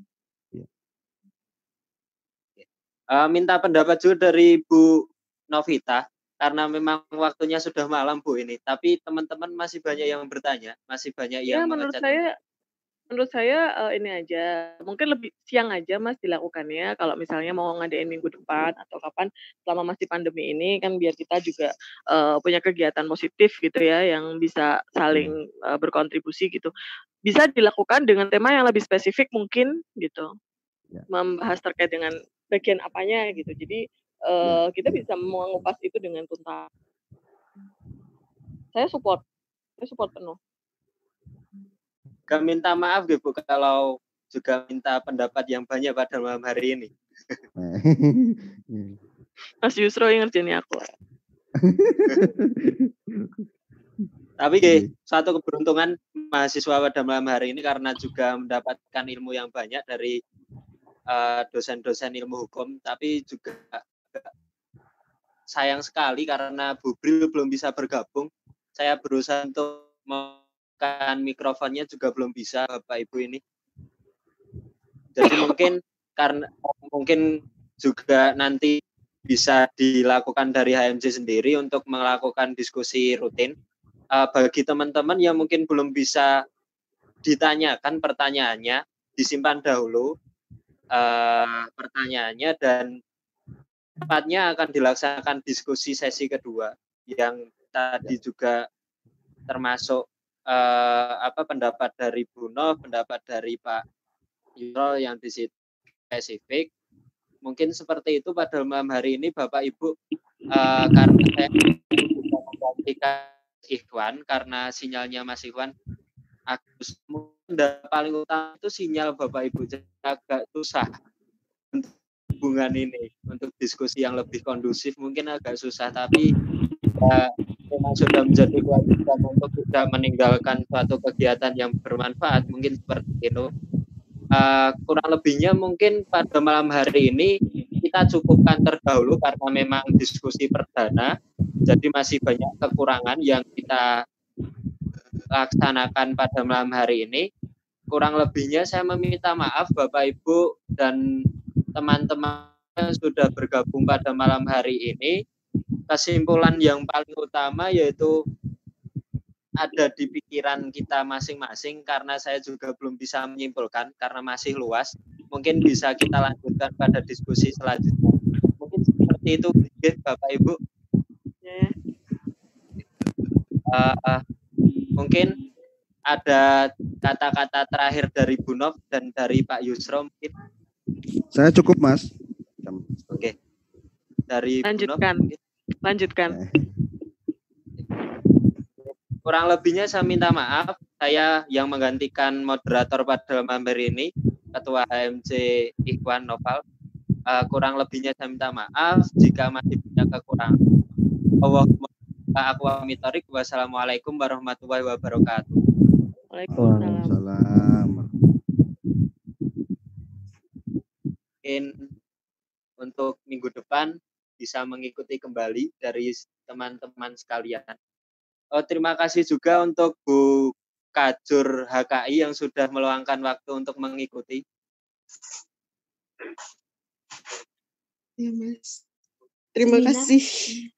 Eh, minta pendapat juga dari Bu Novita karena memang waktunya sudah malam Bu ini. Tapi teman-teman masih banyak yang bertanya, masih banyak Ya yang menurut mengecat. saya menurut saya eh, ini aja mungkin lebih siang aja mas dilakukannya kalau misalnya mau ngadain minggu depan atau kapan selama masih pandemi ini kan biar kita juga eh, punya kegiatan positif gitu ya yang bisa saling eh, berkontribusi gitu bisa dilakukan dengan tema yang lebih spesifik mungkin gitu Ya. membahas terkait dengan bagian apanya gitu. Jadi eh, kita bisa mengupas itu dengan tuntas. Saya support saya support penuh. Kami minta maaf gitu Bu kalau juga minta pendapat yang banyak pada malam hari ini. *laughs* Mas Yusro yang ngerjain aku. Tapi Ge, satu keberuntungan mahasiswa pada malam hari ini karena juga mendapatkan ilmu yang banyak dari eh, dosen-dosen ilmu hukum, tapi juga sayang sekali karena Bu Bril belum bisa bergabung. Saya berusaha untuk menekan mikrofonnya juga belum bisa Bapak Ibu ini. Jadi *coughs* mungkin karena mungkin juga nanti bisa dilakukan dari HMJ sendiri untuk melakukan diskusi rutin uh, bagi teman-teman yang mungkin belum bisa ditanyakan pertanyaannya, disimpan dahulu uh, pertanyaannya dan tepatnya akan dilaksanakan diskusi sesi kedua yang tadi juga termasuk uh, apa pendapat dari Bruno, pendapat dari Pak Yuro yang di situ spesifik. Mungkin seperti itu pada malam hari ini Bapak Ibu uh, karena saya Ikhwan karena sinyalnya Mas Ikhwan Agus dan paling utama itu sinyal Bapak Ibu agak susah untuk hubungan ini untuk diskusi yang lebih kondusif. Mungkin agak susah tapi ya, memang sudah menjadi kewajiban untuk tidak meninggalkan suatu kegiatan yang bermanfaat. Mungkin seperti itu. Uh, kurang lebihnya mungkin pada malam hari ini kita cukupkan terdahulu karena memang diskusi perdana. Jadi masih banyak kekurangan yang kita laksanakan pada malam hari ini. Kurang lebihnya saya meminta maaf Bapak Ibu dan teman-teman yang sudah bergabung pada malam hari ini. Kesimpulan yang paling utama yaitu ada di pikiran kita masing-masing karena saya juga belum bisa menyimpulkan karena masih luas. Mungkin bisa kita lanjutkan pada diskusi selanjutnya. Mungkin seperti itu Bapak Ibu. Uh, uh, mungkin ada kata-kata terakhir dari Bu Nov dan dari Pak Yusro mungkin Saya cukup, Mas. Oke. Dari Bu Nov, Lanjutkan. mungkin. Lanjutkan. Eh, kurang lebihnya saya minta maaf. Saya yang menggantikan moderator pada malam hari ini, Ketua HMC Ikhwan Noval. Eh, kurang lebihnya saya minta maaf jika masih punya kekurangan. Allahumma aku amitorik. Wassalamualaikum warahmatullahi wabarakatuh. Waalaikumsalam. Salam. Mungkin untuk minggu depan bisa mengikuti kembali dari teman-teman sekalian. Oh, terima kasih juga untuk Bu Kajur HKI yang sudah meluangkan waktu untuk mengikuti. Ya, Mas. Terima kasih.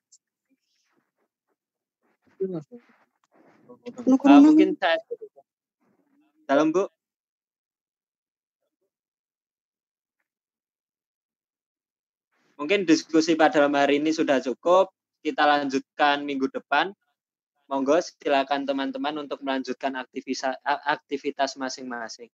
Corona, mungkin saya dalam Bu. Mungkin diskusi pada malam hari ini sudah cukup. Kita lanjutkan minggu depan. Monggo silakan teman-teman untuk melanjutkan aktivitas aktivitas masing-masing.